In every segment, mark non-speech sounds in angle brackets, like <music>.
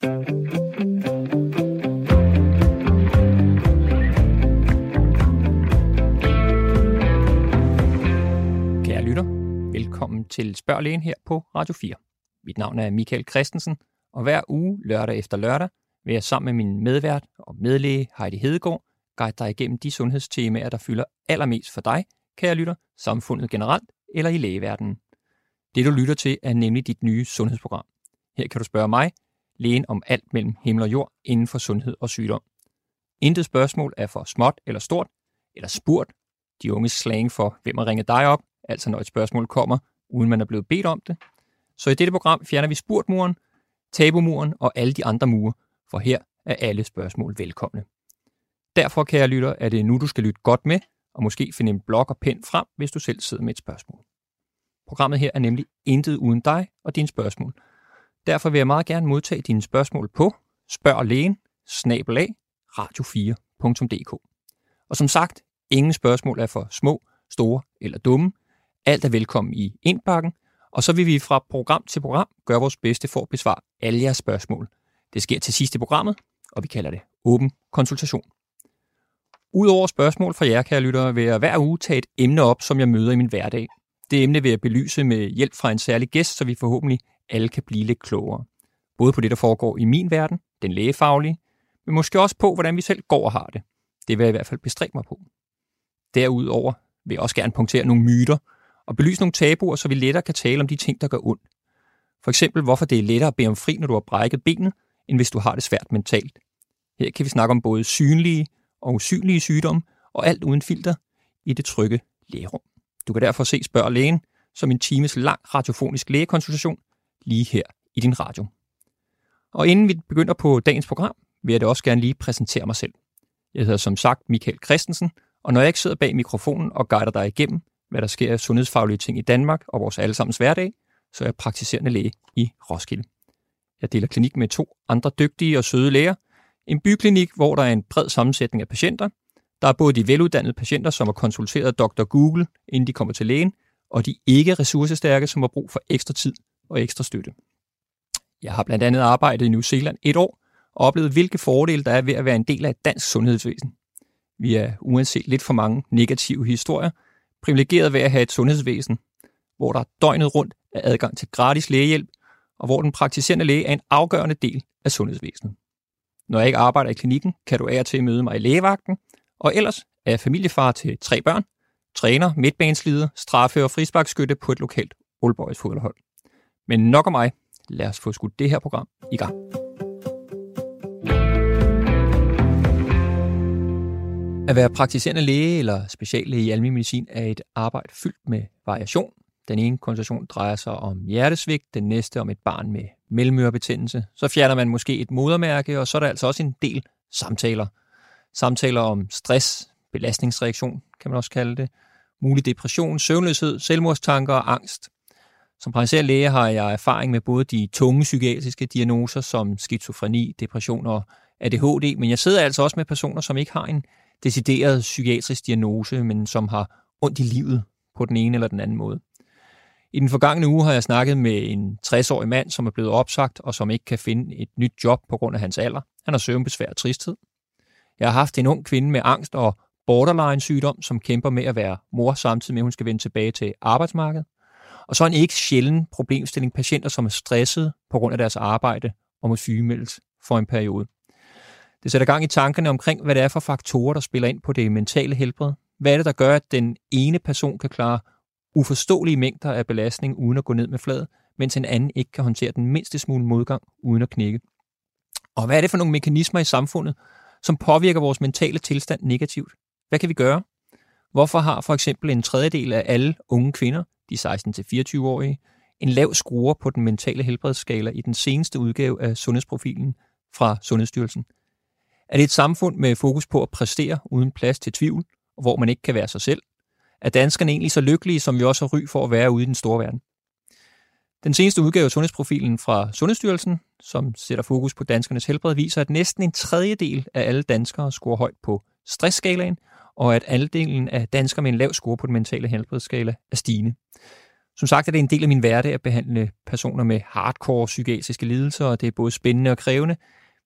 Kære lytter, velkommen til Spørg Lægen her på Radio 4. Mit navn er Michael Christensen, og hver uge, lørdag efter lørdag, vil jeg sammen med min medvært og medlæge Heidi Hedegaard guide dig igennem de sundhedstemaer, der fylder allermest for dig, kære lytter, samfundet generelt eller i lægeverdenen. Det du lytter til er nemlig dit nye sundhedsprogram. Her kan du spørge mig, lægen om alt mellem himmel og jord inden for sundhed og sygdom. Intet spørgsmål er for småt eller stort, eller spurt, de unge slang for, hvem har ringet dig op, altså når et spørgsmål kommer, uden man er blevet bedt om det. Så i dette program fjerner vi spurtmuren, tabumuren og alle de andre mure, for her er alle spørgsmål velkomne. Derfor, kære lytter, er det nu, du skal lytte godt med, og måske finde en blok og pen frem, hvis du selv sidder med et spørgsmål. Programmet her er nemlig intet uden dig og dine spørgsmål. Derfor vil jeg meget gerne modtage dine spørgsmål på spørg lægen, snabelag, radio4.dk. Og som sagt, ingen spørgsmål er for små, store eller dumme. Alt er velkommen i indbakken, og så vil vi fra program til program gøre vores bedste for at besvare alle jeres spørgsmål. Det sker til sidst i programmet, og vi kalder det åben konsultation. Udover spørgsmål fra jer, kære lyttere, vil jeg hver uge tage et emne op, som jeg møder i min hverdag. Det emne vil jeg belyse med hjælp fra en særlig gæst, så vi forhåbentlig alle kan blive lidt klogere. Både på det, der foregår i min verden, den lægefaglige, men måske også på, hvordan vi selv går og har det. Det vil jeg i hvert fald bestræbe mig på. Derudover vil jeg også gerne punktere nogle myter og belyse nogle tabuer, så vi lettere kan tale om de ting, der gør ondt. For eksempel, hvorfor det er lettere at bede om fri, når du har brækket benet, end hvis du har det svært mentalt. Her kan vi snakke om både synlige og usynlige sygdomme, og alt uden filter i det trygge lægerum. Du kan derfor se Spørg Lægen som en times lang radiofonisk lægekonsultation lige her i din radio. Og inden vi begynder på dagens program, vil jeg da også gerne lige præsentere mig selv. Jeg hedder som sagt Michael Christensen, og når jeg ikke sidder bag mikrofonen og guider dig igennem, hvad der sker af sundhedsfaglige ting i Danmark og vores allesammens hverdag, så er jeg praktiserende læge i Roskilde. Jeg deler klinik med to andre dygtige og søde læger. En byklinik, hvor der er en bred sammensætning af patienter. Der er både de veluddannede patienter, som har konsulteret Dr. Google, inden de kommer til lægen, og de ikke ressourcestærke, som har brug for ekstra tid og ekstra støtte. Jeg har blandt andet arbejdet i New Zealand et år og oplevet, hvilke fordele der er ved at være en del af et dansk sundhedsvæsen. Vi er uanset lidt for mange negative historier, privilegeret ved at have et sundhedsvæsen, hvor der døgnet rundt er adgang til gratis lægehjælp, og hvor den praktiserende læge er en afgørende del af sundhedsvæsenet. Når jeg ikke arbejder i klinikken, kan du ære til møde mig i lægevagten, og ellers er jeg familiefar til tre børn, træner, midtbaneslider, straffe og frisbakskytte på et lokalt Aalborgs fodboldhold. Men nok om mig. Lad os få skudt det her program i gang. At være praktiserende læge eller speciallæge i almindelig medicin er et arbejde fyldt med variation. Den ene konsultation drejer sig om hjertesvigt, den næste om et barn med mellemørebetændelse. Så fjerner man måske et modermærke, og så er der altså også en del samtaler. Samtaler om stress, belastningsreaktion kan man også kalde det, mulig depression, søvnløshed, selvmordstanker og angst. Som praktiserende læge har jeg erfaring med både de tunge psykiatriske diagnoser som skizofreni, depression og ADHD, men jeg sidder altså også med personer, som ikke har en decideret psykiatrisk diagnose, men som har ondt i livet på den ene eller den anden måde. I den forgangne uge har jeg snakket med en 60-årig mand, som er blevet opsagt og som ikke kan finde et nyt job på grund af hans alder. Han har søvnbesvær og tristhed. Jeg har haft en ung kvinde med angst og borderline sygdom, som kæmper med at være mor, samtidig med at hun skal vende tilbage til arbejdsmarkedet. Og så en ikke sjælden problemstilling patienter, som er stresset på grund af deres arbejde og må sygemeldes for en periode. Det sætter gang i tankerne omkring, hvad det er for faktorer, der spiller ind på det mentale helbred. Hvad er det, der gør, at den ene person kan klare uforståelige mængder af belastning uden at gå ned med fladet, mens en anden ikke kan håndtere den mindste smule modgang uden at knække. Og hvad er det for nogle mekanismer i samfundet, som påvirker vores mentale tilstand negativt? Hvad kan vi gøre? Hvorfor har for eksempel en tredjedel af alle unge kvinder, de 16-24-årige, en lav skruer på den mentale helbredsskala i den seneste udgave af Sundhedsprofilen fra Sundhedsstyrelsen? Er det et samfund med fokus på at præstere uden plads til tvivl, og hvor man ikke kan være sig selv? Er danskerne egentlig så lykkelige, som vi også har ry for at være ude i den store verden? Den seneste udgave af Sundhedsprofilen fra Sundhedsstyrelsen, som sætter fokus på danskernes helbred, viser, at næsten en tredjedel af alle danskere scorer højt på stressskalaen, og at andelen af danskere med en lav score på den mentale helbredsskala er stigende. Som sagt er det en del af min hverdag at behandle personer med hardcore psykiatriske lidelser, og det er både spændende og krævende,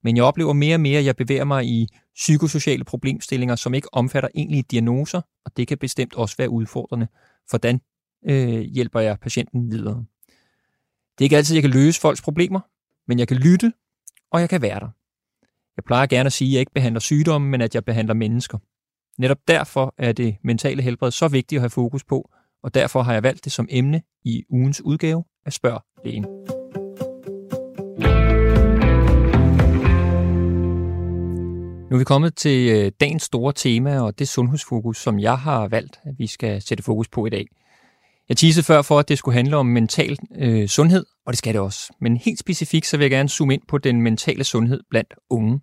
men jeg oplever mere og mere, at jeg bevæger mig i psykosociale problemstillinger, som ikke omfatter egentlige diagnoser, og det kan bestemt også være udfordrende. Hvordan øh, hjælper jeg patienten videre? Det er ikke altid, jeg kan løse folks problemer, men jeg kan lytte, og jeg kan være der. Jeg plejer gerne at sige, at jeg ikke behandler sygdomme, men at jeg behandler mennesker. Netop derfor er det mentale helbred så vigtigt at have fokus på, og derfor har jeg valgt det som emne i ugens udgave af Spørg Lægen. Nu er vi kommet til øh, dagens store tema, og det sundhedsfokus, som jeg har valgt, at vi skal sætte fokus på i dag. Jeg teasede før for, at det skulle handle om mental øh, sundhed, og det skal det også. Men helt specifikt, så vil jeg gerne zoome ind på den mentale sundhed blandt unge.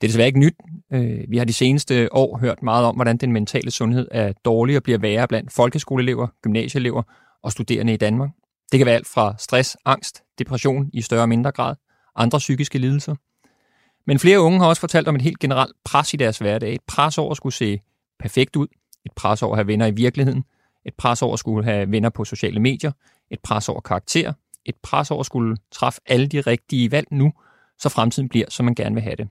Det er desværre ikke nyt. Øh, vi har de seneste år hørt meget om, hvordan den mentale sundhed er dårlig og bliver værre blandt folkeskoleelever, gymnasieelever og studerende i Danmark. Det kan være alt fra stress, angst, depression i større og mindre grad, andre psykiske lidelser. Men flere unge har også fortalt om et helt generelt pres i deres hverdag. Et pres over at skulle se perfekt ud, et pres over at have venner i virkeligheden, et pres over at skulle have venner på sociale medier, et pres over karakter, et pres over at skulle træffe alle de rigtige valg nu, så fremtiden bliver, som man gerne vil have det.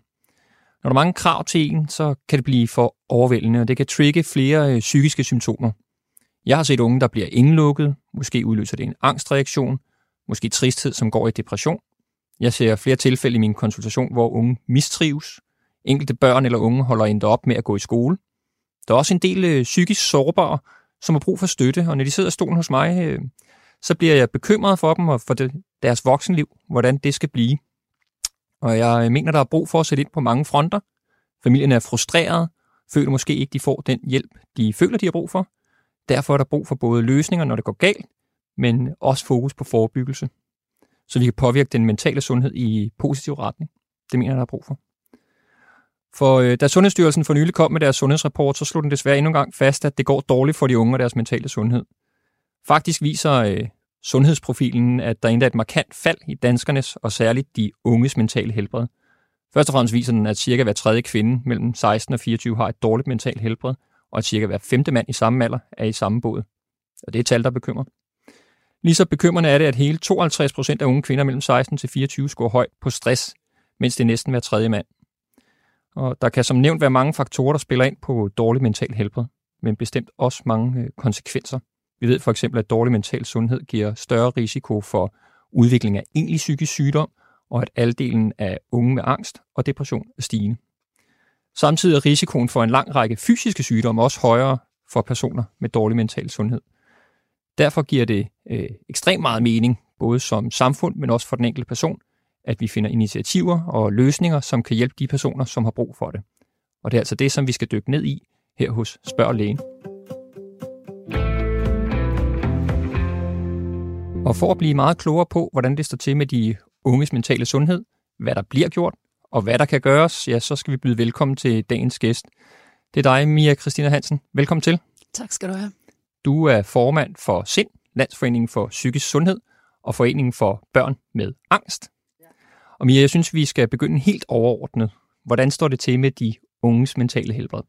Når der er mange krav til en, så kan det blive for overvældende, og det kan trigge flere øh, psykiske symptomer. Jeg har set unge, der bliver indlukket, måske udløser det en angstreaktion, måske tristhed, som går i depression. Jeg ser flere tilfælde i min konsultation, hvor unge mistrives. Enkelte børn eller unge holder endda op med at gå i skole. Der er også en del øh, psykisk sårbare, som har brug for støtte, og når de sidder i stolen hos mig, øh, så bliver jeg bekymret for dem og for deres voksenliv, hvordan det skal blive. Og jeg mener, der er brug for at sætte ind på mange fronter. Familien er frustreret, føler måske ikke, de får den hjælp, de føler, de har brug for. Derfor er der brug for både løsninger, når det går galt, men også fokus på forebyggelse, så vi kan påvirke den mentale sundhed i positiv retning. Det mener jeg, der er brug for. For øh, da Sundhedsstyrelsen for nylig kom med deres sundhedsrapport, så slog den desværre endnu en gang fast, at det går dårligt for de unge og deres mentale sundhed. Faktisk viser øh, sundhedsprofilen, at der endda er et markant fald i danskernes og særligt de unges mentale helbred. Først og fremmest viser den, at cirka hver tredje kvinde mellem 16 og 24 har et dårligt mentalt helbred, og at cirka hver femte mand i samme alder er i samme båd. Og det er tal, der bekymrer. Lige så bekymrende er det, at hele 52 procent af unge kvinder mellem 16 til 24 scorer højt på stress, mens det er næsten hver tredje mand. Og der kan som nævnt være mange faktorer, der spiller ind på dårligt mentalt helbred, men bestemt også mange øh, konsekvenser. Vi ved for eksempel, at dårlig mental sundhed giver større risiko for udvikling af egentlig psykisk sygdom, og at aldelen af unge med angst og depression er stigende. Samtidig er risikoen for en lang række fysiske sygdomme også højere for personer med dårlig mental sundhed. Derfor giver det øh, ekstremt meget mening, både som samfund, men også for den enkelte person, at vi finder initiativer og løsninger, som kan hjælpe de personer, som har brug for det. Og det er altså det, som vi skal dykke ned i her hos Spørg Lægen. Og for at blive meget klogere på, hvordan det står til med de unges mentale sundhed, hvad der bliver gjort, og hvad der kan gøres, ja, så skal vi byde velkommen til dagens gæst. Det er dig, Mia Christina Hansen. Velkommen til. Tak skal du have. Du er formand for SIND, Landsforeningen for Psykisk Sundhed, og Foreningen for Børn med Angst. Og Mia, jeg synes, vi skal begynde helt overordnet. Hvordan står det til med de unges mentale helbred?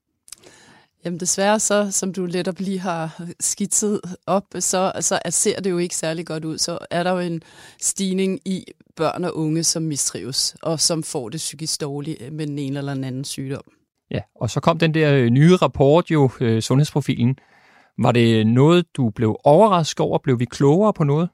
Jamen desværre så, som du lidt op lige har skitset op, så, så ser det jo ikke særlig godt ud. Så er der jo en stigning i børn og unge, som mistrives, og som får det psykisk dårligt øh, med den ene eller den anden sygdom. Ja, og så kom den der øh, nye rapport jo, øh, sundhedsprofilen. Var det noget, du blev overrasket over? Blev vi klogere på noget?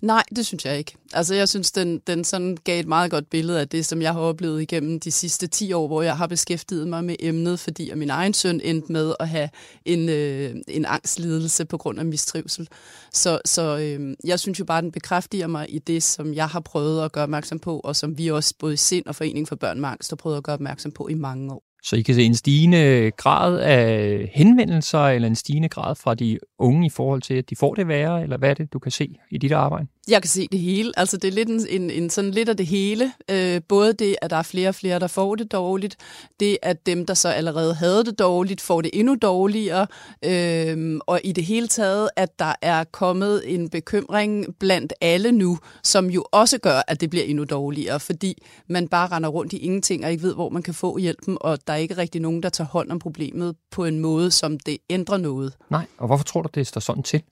Nej, det synes jeg ikke. Altså, jeg synes, den, den sådan gav et meget godt billede af det, som jeg har oplevet igennem de sidste 10 år, hvor jeg har beskæftiget mig med emnet, fordi at min egen søn endte med at have en, øh, en angstlidelse på grund af mistrivsel. Så, så øh, jeg synes jo bare, den bekræfter mig i det, som jeg har prøvet at gøre opmærksom på, og som vi også både i Sind og Foreningen for Børn med Angst har prøvet at gøre opmærksom på i mange år. Så I kan se en stigende grad af henvendelser, eller en stigende grad fra de unge i forhold til, at de får det værre, eller hvad er det, du kan se i dit arbejde? Jeg kan se det hele. Altså, det er lidt en, en, en sådan lidt af det hele. Øh, både det, at der er flere og flere, der får det dårligt. Det, at dem, der så allerede havde det dårligt, får det endnu dårligere. Øh, og i det hele taget, at der er kommet en bekymring blandt alle nu, som jo også gør, at det bliver endnu dårligere, fordi man bare render rundt i ingenting og ikke ved, hvor man kan få hjælpen, og der er ikke rigtig nogen, der tager hånd om problemet på en måde, som det ændrer noget. Nej, og hvorfor tror du, det står sådan til?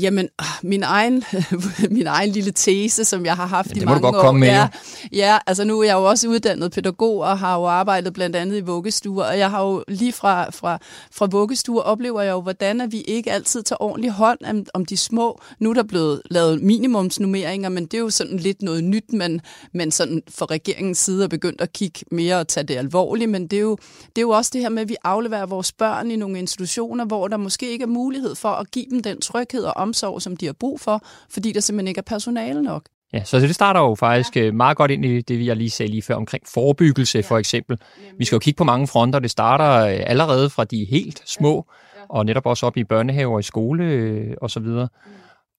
Jamen, ah, min egen, <laughs> min egen lille tese, som jeg har haft ja, i mange godt år. Komme med, ja, ja, altså nu er jeg jo også uddannet pædagog og har jo arbejdet blandt andet i vuggestuer, og jeg har jo lige fra, fra, fra vuggestuer oplever jeg jo, hvordan at vi ikke altid tager ordentlig hånd om, om de små. Nu er der blevet lavet minimumsnummeringer, men det er jo sådan lidt noget nyt, man, man sådan fra regeringens side er begyndt at kigge mere og tage det alvorligt, men det er, jo, det er jo også det her med, at vi afleverer vores børn i nogle institutioner, hvor der måske ikke er mulighed for at give dem den tryghed og omsorg, som de har brug for, fordi der simpelthen ikke er personale nok. Ja, så det starter jo faktisk ja. Øh, meget godt ind i det, jeg lige sagde lige før omkring forebyggelse ja. for eksempel. Vi skal jo kigge på mange fronter. Det starter øh, allerede fra de helt små, ja. Ja. og netop også op i børnehave og i skole øh, og så videre. Mm.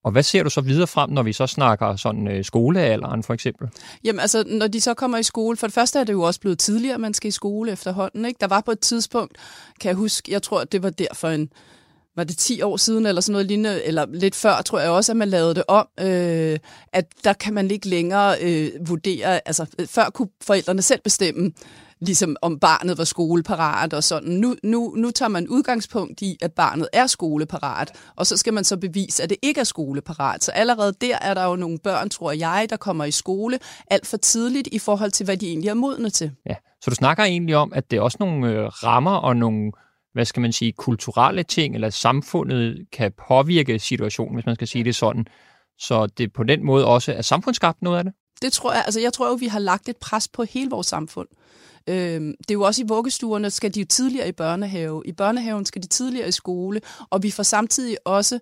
Og hvad ser du så videre frem, når vi så snakker sådan øh, skolealderen for eksempel? Jamen altså, når de så kommer i skole, for det første er det jo også blevet tidligere, man skal i skole efterhånden. Ikke? Der var på et tidspunkt, kan jeg huske, jeg tror, det var der for en var det 10 år siden, eller sådan noget lignende, eller lidt før, tror jeg også, at man lavede det om, øh, at der kan man ikke længere øh, vurdere, altså øh, før kunne forældrene selv bestemme, ligesom om barnet var skoleparat og sådan. Nu, nu, nu tager man udgangspunkt i, at barnet er skoleparat, og så skal man så bevise, at det ikke er skoleparat. Så allerede der er der jo nogle børn, tror jeg, der kommer i skole alt for tidligt i forhold til, hvad de egentlig er modne til. Ja, så du snakker egentlig om, at det er også nogle øh, rammer og nogle hvad skal man sige, kulturelle ting, eller samfundet kan påvirke situationen, hvis man skal sige det sådan. Så det på den måde også er samfundsskabt noget af det? Det tror jeg. Altså jeg tror jo, vi har lagt et pres på hele vores samfund. Øh, det er jo også i vuggestuerne, skal de jo tidligere i børnehave. I børnehaven skal de tidligere i skole, og vi får samtidig også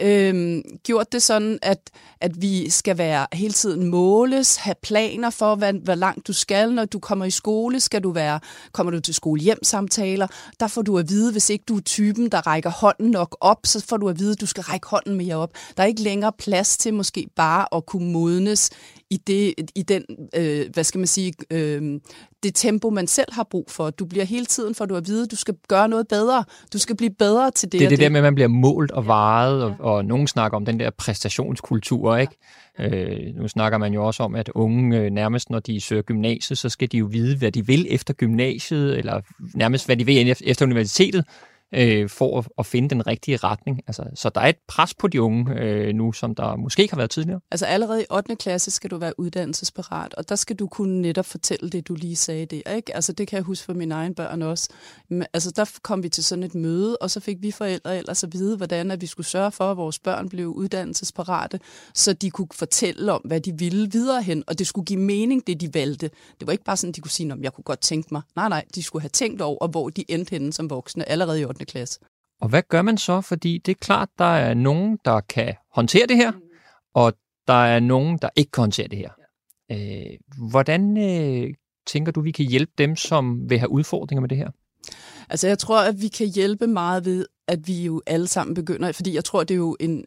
øh, gjort det sådan, at, at vi skal være hele tiden måles, have planer for, hvad, hvor langt du skal. Når du kommer i skole, skal du være, kommer du til skole hjem samtaler, der får du at vide, hvis ikke du er typen, der rækker hånden nok op, så får du at vide, at du skal række hånden mere op. Der er ikke længere plads til måske bare at kunne modnes i, det, i den, øh, hvad skal man sige, øh, det tempo, man selv har brug for. Du bliver hele tiden, for du at vide, at du skal gøre noget bedre. Du skal blive bedre til det. Det er det, det der med, at man bliver målt og varet, og, og nogen snakker om den der præstationskultur, ikke? Øh, nu snakker man jo også om, at unge øh, nærmest, når de søger gymnasiet, så skal de jo vide, hvad de vil efter gymnasiet, eller nærmest, hvad de vil efter universitetet øh, for at, at finde den rigtige retning. Altså, så der er et pres på de unge øh, nu, som der måske ikke har været tidligere. Altså allerede i 8. klasse skal du være uddannelsesparat, og der skal du kunne netop fortælle det, du lige sagde der. Ikke? Altså det kan jeg huske for mine egne børn også. Men, altså der kom vi til sådan et møde, og så fik vi forældre ellers at vide, hvordan at vi skulle sørge for, at vores børn blev uddannelsesparate, så de kunne fortælle om, hvad de ville videre hen, og det skulle give mening, det de valgte. Det var ikke bare sådan, de kunne sige, om jeg kunne godt tænke mig. Nej, nej, de skulle have tænkt over, hvor de endte henne som voksne allerede i 8 klasse. Og hvad gør man så? Fordi det er klart, der er nogen, der kan håndtere det her, og der er nogen, der ikke kan håndtere det her. Øh, hvordan øh, tænker du, vi kan hjælpe dem, som vil have udfordringer med det her? Altså jeg tror, at vi kan hjælpe meget ved, at vi jo alle sammen begynder, fordi jeg tror, det er jo en,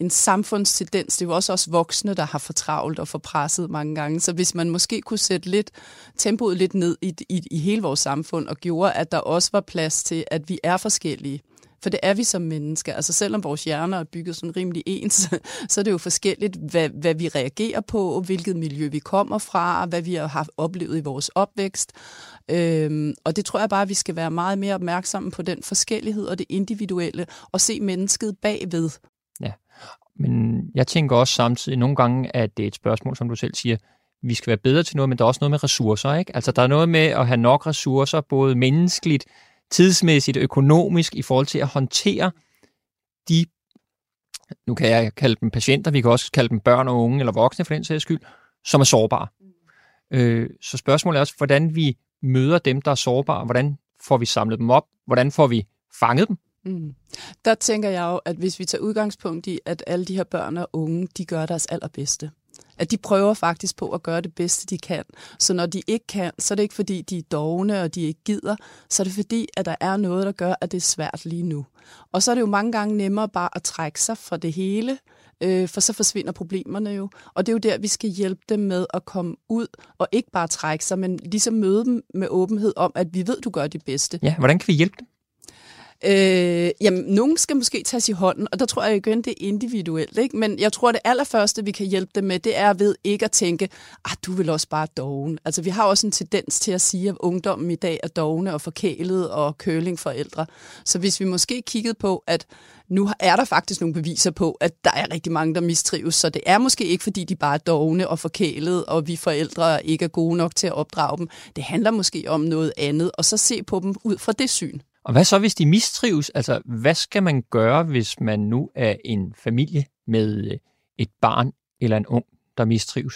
en samfundstendens. Det er jo også os voksne, der har fortravlt og forpresset mange gange. Så hvis man måske kunne sætte lidt tempoet lidt ned i, i, i hele vores samfund og gjorde, at der også var plads til, at vi er forskellige. For det er vi som mennesker. Altså selvom vores hjerner er bygget sådan rimelig ens, <laughs> så er det jo forskelligt, hvad, hvad vi reagerer på, hvilket miljø vi kommer fra, hvad vi har haft oplevet i vores opvækst. Øhm, og det tror jeg bare, at vi skal være meget mere opmærksomme på den forskellighed og det individuelle, og se mennesket bagved. Men jeg tænker også samtidig nogle gange, at det er et spørgsmål, som du selv siger, vi skal være bedre til noget, men der er også noget med ressourcer. Ikke? Altså der er noget med at have nok ressourcer, både menneskeligt, tidsmæssigt, økonomisk, i forhold til at håndtere de, nu kan jeg kalde dem patienter, vi kan også kalde dem børn og unge, eller voksne for den sags skyld, som er sårbare. Øh, så spørgsmålet er også, hvordan vi møder dem, der er sårbare, hvordan får vi samlet dem op, hvordan får vi fanget dem, Mm. Der tænker jeg jo, at hvis vi tager udgangspunkt i, at alle de her børn og unge, de gør deres allerbedste. At de prøver faktisk på at gøre det bedste, de kan. Så når de ikke kan, så er det ikke fordi, de er dogne og de ikke gider. Så er det fordi, at der er noget, der gør, at det er svært lige nu. Og så er det jo mange gange nemmere bare at trække sig fra det hele, øh, for så forsvinder problemerne jo. Og det er jo der, vi skal hjælpe dem med at komme ud, og ikke bare trække sig, men ligesom møde dem med åbenhed om, at vi ved, du gør det bedste. Ja, hvordan kan vi hjælpe dem? Øh, jamen, nogen skal måske tages i hånden, og der tror jeg igen, det er individuelt. Ikke? Men jeg tror, det allerførste, vi kan hjælpe dem med, det er ved ikke at tænke, ah, du vil også bare doven. Altså, vi har også en tendens til at sige, at ungdommen i dag er dogne og forkælet og kølingforældre. Så hvis vi måske kiggede på, at nu er der faktisk nogle beviser på, at der er rigtig mange, der mistrives, så det er måske ikke, fordi de bare er dogne og forkælet, og vi forældre ikke er gode nok til at opdrage dem. Det handler måske om noget andet, og så se på dem ud fra det syn. Og hvad så, hvis de mistrives? Altså, hvad skal man gøre, hvis man nu er en familie med øh, et barn eller en ung, der mistrives?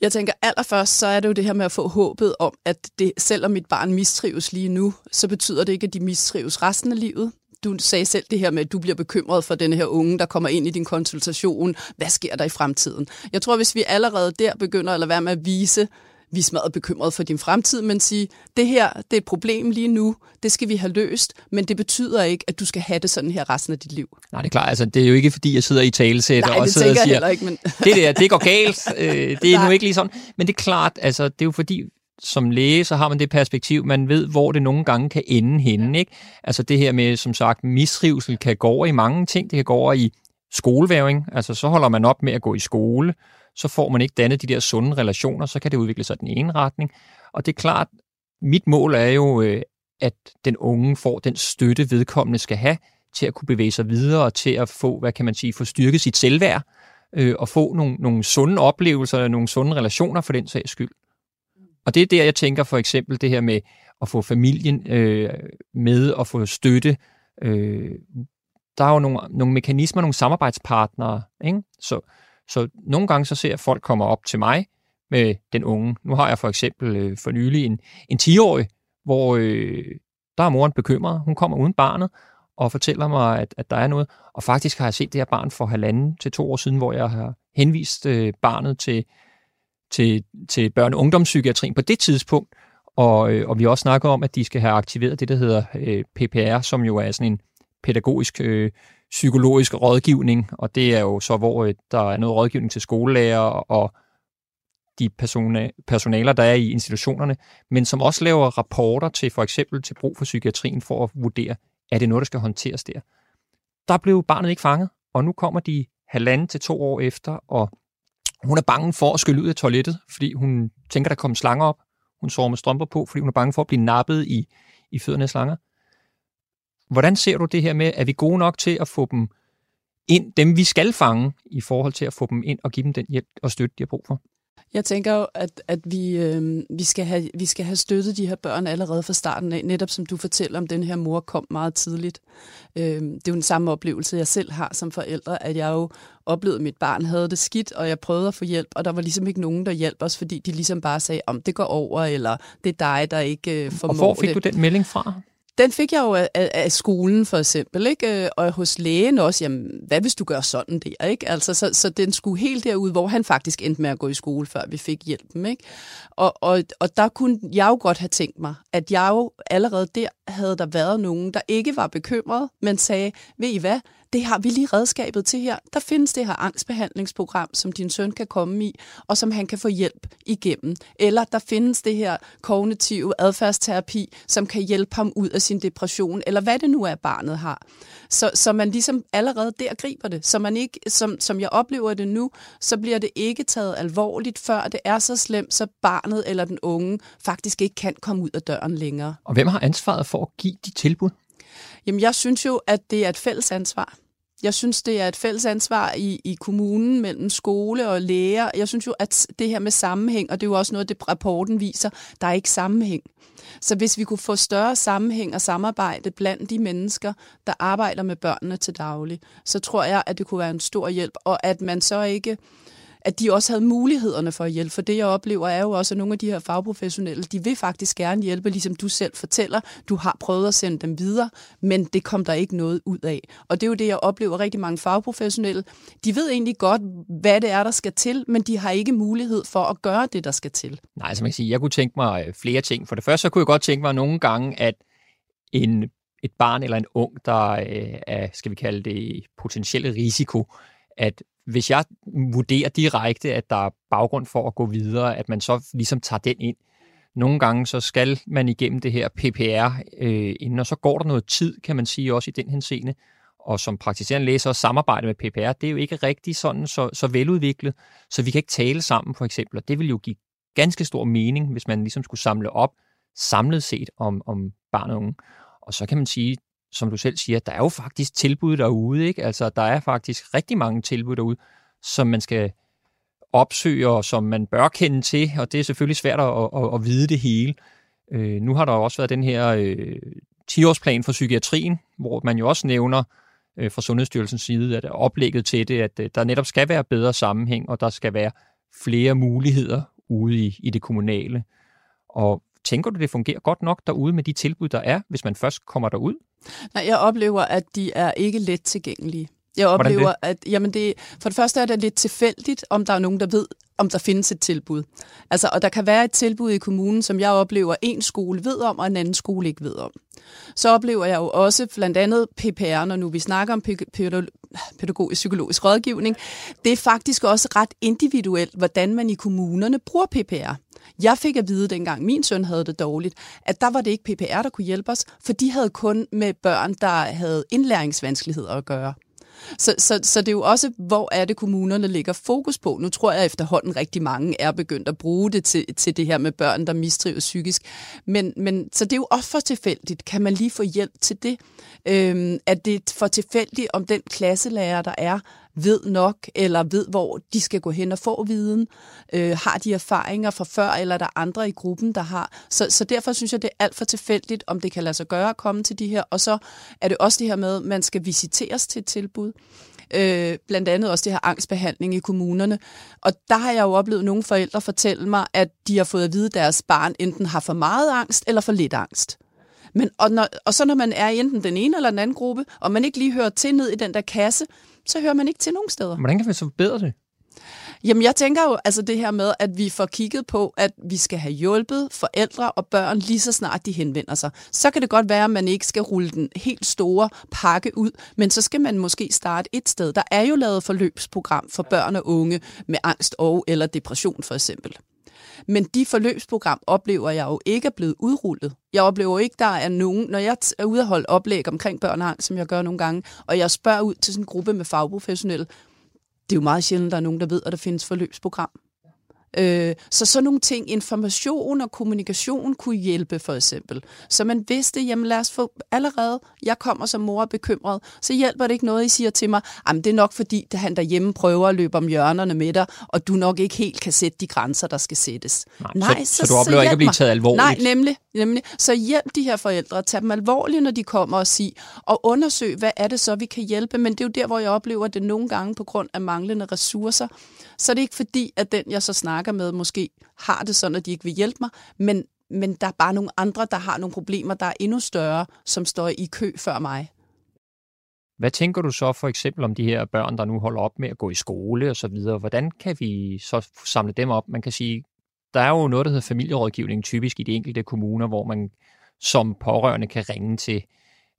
Jeg tænker allerførst, så er det jo det her med at få håbet om, at det, selvom mit barn mistrives lige nu, så betyder det ikke, at de mistrives resten af livet. Du sagde selv det her med, at du bliver bekymret for den her unge, der kommer ind i din konsultation. Hvad sker der i fremtiden? Jeg tror, hvis vi allerede der begynder at lade være med at vise, vi er smadret bekymret for din fremtid, men sige, det her det er et problem lige nu, det skal vi have løst, men det betyder ikke, at du skal have det sådan her resten af dit liv. Nej, det er klart. Altså, det er jo ikke, fordi jeg sidder i talesætter og sidder og siger, ikke, men... <laughs> det der, det går galt, øh, det er <laughs> nu ikke lige sådan. Men det er klart, altså, det er jo fordi, som læge, så har man det perspektiv, man ved, hvor det nogle gange kan ende henne. Ikke? Altså det her med, som sagt, mistrivsel kan gå over i mange ting. Det kan gå over i skoleværing, altså så holder man op med at gå i skole, så får man ikke dannet de der sunde relationer, så kan det udvikle sig den ene retning. Og det er klart, mit mål er jo, øh, at den unge får den støtte, vedkommende skal have, til at kunne bevæge sig videre, og til at få, hvad kan man sige, få styrket sit selvværd, øh, og få nogle, nogle sunde oplevelser, nogle sunde relationer for den sags skyld. Og det er der, jeg tænker for eksempel det her med at få familien øh, med og få støtte. Øh, der er jo nogle, nogle mekanismer, nogle samarbejdspartnere. Ikke? Så, så nogle gange så ser jeg, at folk kommer op til mig med den unge. Nu har jeg for eksempel øh, for nylig en, en 10-årig, hvor øh, der er moren bekymret. Hun kommer uden barnet og fortæller mig, at, at der er noget. Og faktisk har jeg set det her barn for halvanden til to år siden, hvor jeg har henvist øh, barnet til, til, til børne- og ungdomspsykiatrien på det tidspunkt. Og, øh, og vi har også snakket om, at de skal have aktiveret det, der hedder øh, PPR, som jo er sådan en pædagogisk øh, psykologisk rådgivning, og det er jo så, hvor øh, der er noget rådgivning til skolelærer og de persona, personaler, der er i institutionerne, men som også laver rapporter til for eksempel til brug for psykiatrien for at vurdere, er det noget, der skal håndteres der. Der blev barnet ikke fanget, og nu kommer de halvanden til to år efter, og hun er bange for at skylle ud af toilettet, fordi hun tænker, der kommer slanger op. Hun sover med strømper på, fordi hun er bange for at blive nappet i, i fødderne af slanger. Hvordan ser du det her med, at vi gode nok til at få dem ind, dem vi skal fange, i forhold til at få dem ind og give dem den hjælp og støtte, de har brug for? Jeg tænker jo, at, at vi, øh, vi, skal have, vi skal have støttet de her børn allerede fra starten af, netop som du fortæller om, den her mor kom meget tidligt. Øh, det er jo den samme oplevelse, jeg selv har som forældre, at jeg jo oplevede, at mit barn havde det skidt, og jeg prøvede at få hjælp, og der var ligesom ikke nogen, der hjalp os, fordi de ligesom bare sagde, om det går over, eller det er dig, der ikke øh, formår det. Og hvor fik det. du den melding fra? Den fik jeg jo af, af skolen for eksempel, ikke? Øh, og hos lægen også, jamen, hvad hvis du gør sådan der, ikke? Altså, så, så den skulle helt derud, hvor han faktisk endte med at gå i skole, før vi fik hjælpen, ikke? Og, og, og der kunne jeg jo godt have tænkt mig, at jeg jo allerede der havde der været nogen, der ikke var bekymret, men sagde, ved I hvad, det har vi lige redskabet til her. Der findes det her angstbehandlingsprogram, som din søn kan komme i, og som han kan få hjælp igennem. Eller der findes det her kognitive adfærdsterapi, som kan hjælpe ham ud af sin depression, eller hvad det nu er, barnet har. Så, så man ligesom allerede der griber det. Så man ikke, som, som jeg oplever det nu, så bliver det ikke taget alvorligt, før det er så slemt, så barnet eller den unge faktisk ikke kan komme ud af døren længere. Og hvem har ansvaret for at give de tilbud? Jamen, jeg synes jo, at det er et fælles ansvar. Jeg synes, det er et fælles ansvar i, i kommunen mellem skole og læger. Jeg synes jo, at det her med sammenhæng, og det er jo også noget, det rapporten viser, der er ikke sammenhæng. Så hvis vi kunne få større sammenhæng og samarbejde blandt de mennesker, der arbejder med børnene til daglig, så tror jeg, at det kunne være en stor hjælp, og at man så ikke at de også havde mulighederne for at hjælpe. For det, jeg oplever, er jo også, at nogle af de her fagprofessionelle, de vil faktisk gerne hjælpe, ligesom du selv fortæller. Du har prøvet at sende dem videre, men det kom der ikke noget ud af. Og det er jo det, jeg oplever rigtig mange fagprofessionelle. De ved egentlig godt, hvad det er, der skal til, men de har ikke mulighed for at gøre det, der skal til. Nej, som jeg kan sige, jeg kunne tænke mig øh, flere ting. For det første, så kunne jeg godt tænke mig nogle gange, at en, et barn eller en ung, der øh, er, skal vi kalde det, potentielle risiko, at hvis jeg vurderer direkte, at der er baggrund for at gå videre, at man så ligesom tager den ind. nogle gange så skal man igennem det her PPR øh, inden, og så går der noget tid, kan man sige, også i den henseende. Og som praktiserende læser og samarbejde med PPR, det er jo ikke rigtig sådan så, så veludviklet, så vi kan ikke tale sammen for eksempel, og det vil jo give ganske stor mening, hvis man ligesom skulle samle op samlet set om, om barn og unge. Og så kan man sige, som du selv siger, der er jo faktisk tilbud derude, ikke? Altså, der er faktisk rigtig mange tilbud derude, som man skal opsøge, og som man bør kende til, og det er selvfølgelig svært at, at, at vide det hele. Øh, nu har der også været den her øh, 10-årsplan for psykiatrien, hvor man jo også nævner øh, fra Sundhedsstyrelsens side, at oplægget til det, at øh, der netop skal være bedre sammenhæng, og der skal være flere muligheder ude i, i det kommunale. Og tænker du, det fungerer godt nok derude med de tilbud, der er, hvis man først kommer derud? Nej, jeg oplever, at de er ikke let tilgængelige. Jeg oplever, at jamen det, for det første er det lidt tilfældigt, om der er nogen, der ved, om der findes et tilbud. Altså, og der kan være et tilbud i kommunen, som jeg oplever, en skole ved om, og en anden skole ikke ved om. Så oplever jeg jo også blandt andet PPR, når nu vi snakker om pædagogisk psykologisk rådgivning. Det er faktisk også ret individuelt, hvordan man i kommunerne bruger PPR. Jeg fik at vide, dengang min søn havde det dårligt, at der var det ikke PPR, der kunne hjælpe os, for de havde kun med børn, der havde indlæringsvanskeligheder at gøre. Så, så, så det er jo også, hvor er det kommunerne lægger fokus på. Nu tror jeg efterhånden rigtig mange er begyndt at bruge det til, til det her med børn, der mistrives psykisk. Men, men, så det er jo også for tilfældigt. Kan man lige få hjælp til det? Øhm, er det for tilfældigt, om den klasselærer, der er, ved nok, eller ved, hvor de skal gå hen og få viden, øh, har de erfaringer fra før, eller er der andre i gruppen, der har. Så, så derfor synes jeg, det er alt for tilfældigt, om det kan lade sig gøre at komme til de her. Og så er det også det her med, at man skal visiteres til et tilbud. Øh, blandt andet også det her angstbehandling i kommunerne. Og der har jeg jo oplevet nogle forældre fortælle mig, at de har fået at vide, at deres barn enten har for meget angst eller for lidt angst. Men, og, når, og så når man er i enten den ene eller den anden gruppe, og man ikke lige hører til ned i den der kasse, så hører man ikke til nogen steder. Hvordan kan vi så forbedre det? Jamen, jeg tænker jo altså det her med, at vi får kigget på, at vi skal have hjulpet forældre og børn lige så snart de henvender sig. Så kan det godt være, at man ikke skal rulle den helt store pakke ud, men så skal man måske starte et sted. Der er jo lavet forløbsprogram for børn og unge med angst og eller depression for eksempel. Men de forløbsprogram oplever jeg jo ikke er blevet udrullet. Jeg oplever ikke, der er nogen, når jeg er ude at holde oplæg omkring børn og som jeg gør nogle gange, og jeg spørger ud til sådan en gruppe med fagprofessionelle, det er jo meget sjældent, der er nogen, der ved, at der findes forløbsprogram. Øh, så sådan nogle ting, information og kommunikation kunne hjælpe for eksempel. Så man vidste, jamen lad os få allerede, jeg kommer som mor bekymret, så hjælper det ikke noget, I siger til mig, jamen det er nok fordi, at han derhjemme prøver at løbe om hjørnerne med dig, og du nok ikke helt kan sætte de grænser, der skal sættes. Nej, Nej så, så, så du oplever så ikke at blive taget alvorligt? Nej, nemlig, nemlig. Så hjælp de her forældre, tag dem alvorligt, når de kommer og siger, og undersøg, hvad er det så, vi kan hjælpe. Men det er jo der, hvor jeg oplever, det nogle gange på grund af manglende ressourcer, så er det ikke fordi, at den, jeg så snakker med, måske har det sådan, at de ikke vil hjælpe mig, men, men der er bare nogle andre, der har nogle problemer, der er endnu større, som står i kø før mig. Hvad tænker du så for eksempel om de her børn, der nu holder op med at gå i skole og så videre? Hvordan kan vi så samle dem op? Man kan sige, der er jo noget, der hedder familierådgivning typisk i de enkelte kommuner, hvor man som pårørende kan ringe til.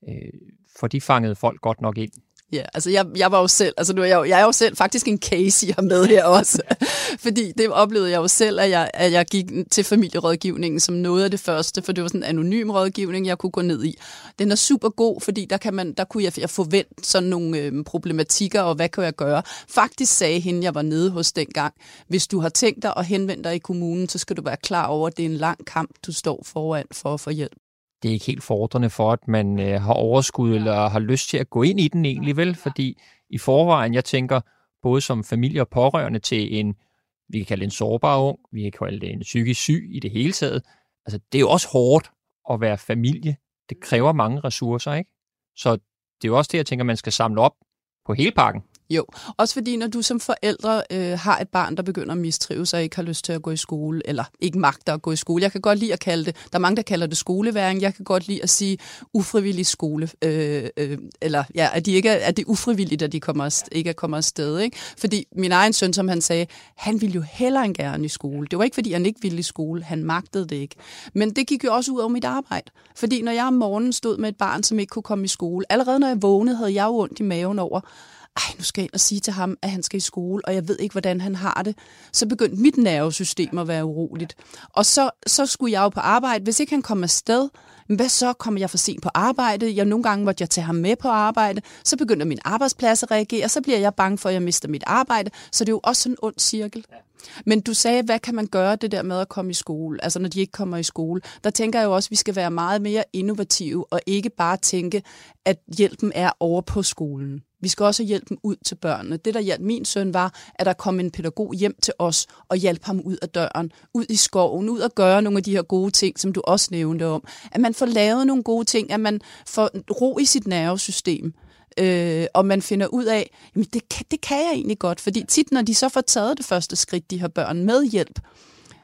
Øh, for de fangede folk godt nok ind. Ja, altså jeg, jeg var jo selv, altså nu er jeg, jo, jeg er jo selv faktisk en case, jeg har med her også. <laughs> Fordi det oplevede jeg jo selv, at jeg, at jeg gik til familierådgivningen som noget af det første, for det var sådan en anonym rådgivning, jeg kunne gå ned i. Den er super god, fordi der, kan man, der kunne jeg, jeg forvente sådan nogle øh, problematikker, og hvad kan jeg gøre? Faktisk sagde hende, jeg var nede hos dengang, hvis du har tænkt dig at henvende dig i kommunen, så skal du være klar over, at det er en lang kamp, du står foran for at få hjælp det er ikke helt fordrende for, at man øh, har overskud eller har lyst til at gå ind i den egentlig, vel? Fordi i forvejen, jeg tænker, både som familie og pårørende til en, vi kan kalde en sårbar ung, vi kan kalde det en psykisk syg i det hele taget. Altså, det er jo også hårdt at være familie. Det kræver mange ressourcer, ikke? Så det er jo også det, jeg tænker, man skal samle op på hele pakken. Jo, også fordi når du som forældre øh, har et barn, der begynder at mistrive sig og ikke har lyst til at gå i skole, eller ikke magter at gå i skole. Jeg kan godt lide at kalde det, der er mange, der kalder det skoleværing. Jeg kan godt lide at sige ufrivillig skole, øh, øh, eller ja, at, de ikke er, at det er ufrivilligt, at de kommer, ikke er kommet afsted. Ikke? Fordi min egen søn, som han sagde, han ville jo hellere end gerne i skole. Det var ikke, fordi han ikke ville i skole, han magtede det ikke. Men det gik jo også ud over mit arbejde. Fordi når jeg om morgenen stod med et barn, som ikke kunne komme i skole, allerede når jeg vågnede, havde jeg jo ondt i maven over, ej, nu skal jeg ind og sige til ham, at han skal i skole, og jeg ved ikke, hvordan han har det, så begyndte mit nervesystem at være uroligt. Og så, så skulle jeg jo på arbejde. Hvis ikke han kom afsted, hvad så? Kommer jeg for sent på arbejde? Jeg, nogle gange måtte jeg tage ham med på arbejde. Så begynder min arbejdsplads at reagere. Så bliver jeg bange for, at jeg mister mit arbejde. Så det er jo også en ond cirkel. Men du sagde, hvad kan man gøre det der med at komme i skole? Altså når de ikke kommer i skole. Der tænker jeg jo også, at vi skal være meget mere innovative og ikke bare tænke, at hjælpen er over på skolen. Vi skal også hjælpe dem ud til børnene. Det, der hjalp min søn, var, at der kom en pædagog hjem til os og hjalp ham ud af døren, ud i skoven, ud at gøre nogle af de her gode ting, som du også nævnte om. At man får lavet nogle gode ting, at man får ro i sit nervesystem. Øh, og man finder ud af, jamen det kan, det kan jeg egentlig godt, fordi tit når de så får taget det første skridt, de her børn med hjælp,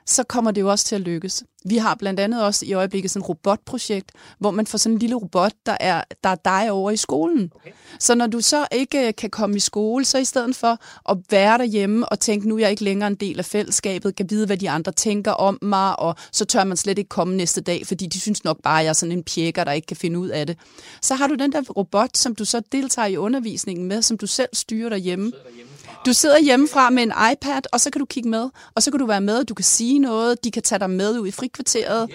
så kommer det jo også til at lykkes. Vi har blandt andet også i øjeblikket sådan et robotprojekt, hvor man får sådan en lille robot, der er, der er dig over i skolen. Okay. Så når du så ikke kan komme i skole, så i stedet for at være derhjemme og tænke, nu er jeg ikke længere en del af fællesskabet, kan vide, hvad de andre tænker om mig, og så tør man slet ikke komme næste dag, fordi de synes nok bare, at jeg er sådan en pjekker, der ikke kan finde ud af det. Så har du den der robot, som du så deltager i undervisningen med, som du selv styrer derhjemme. derhjemme du sidder hjemmefra med en iPad, og så kan du kigge med, og så kan du være med, du kan sige noget, de kan tage dig med ud i frikvarteret.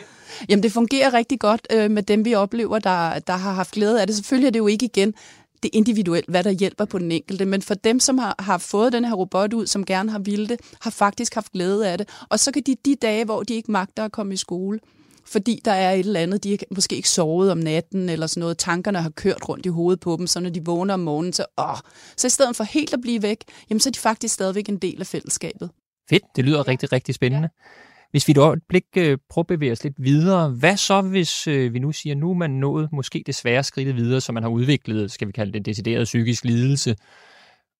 Jamen, det fungerer rigtig godt øh, med dem, vi oplever, der, der har haft glæde af det. Selvfølgelig er det jo ikke igen det individuelt, hvad der hjælper på den enkelte. Men for dem, som har, har fået den her robot ud, som gerne har ville det, har faktisk haft glæde af det. Og så kan de de dage, hvor de ikke magter at komme i skole, fordi der er et eller andet, de har måske ikke sovet om natten, eller sådan noget, tankerne har kørt rundt i hovedet på dem, så når de vågner om morgenen, så, åh, så i stedet for helt at blive væk, jamen så er de faktisk stadigvæk en del af fællesskabet. Fedt, det lyder rigtig, rigtig spændende. Ja. Hvis vi et øjeblik øh, prøver at bevæge os lidt videre, hvad så hvis øh, vi nu siger, nu er man nået måske det svære skridt videre, så man har udviklet, skal vi kalde det, decideret psykisk lidelse.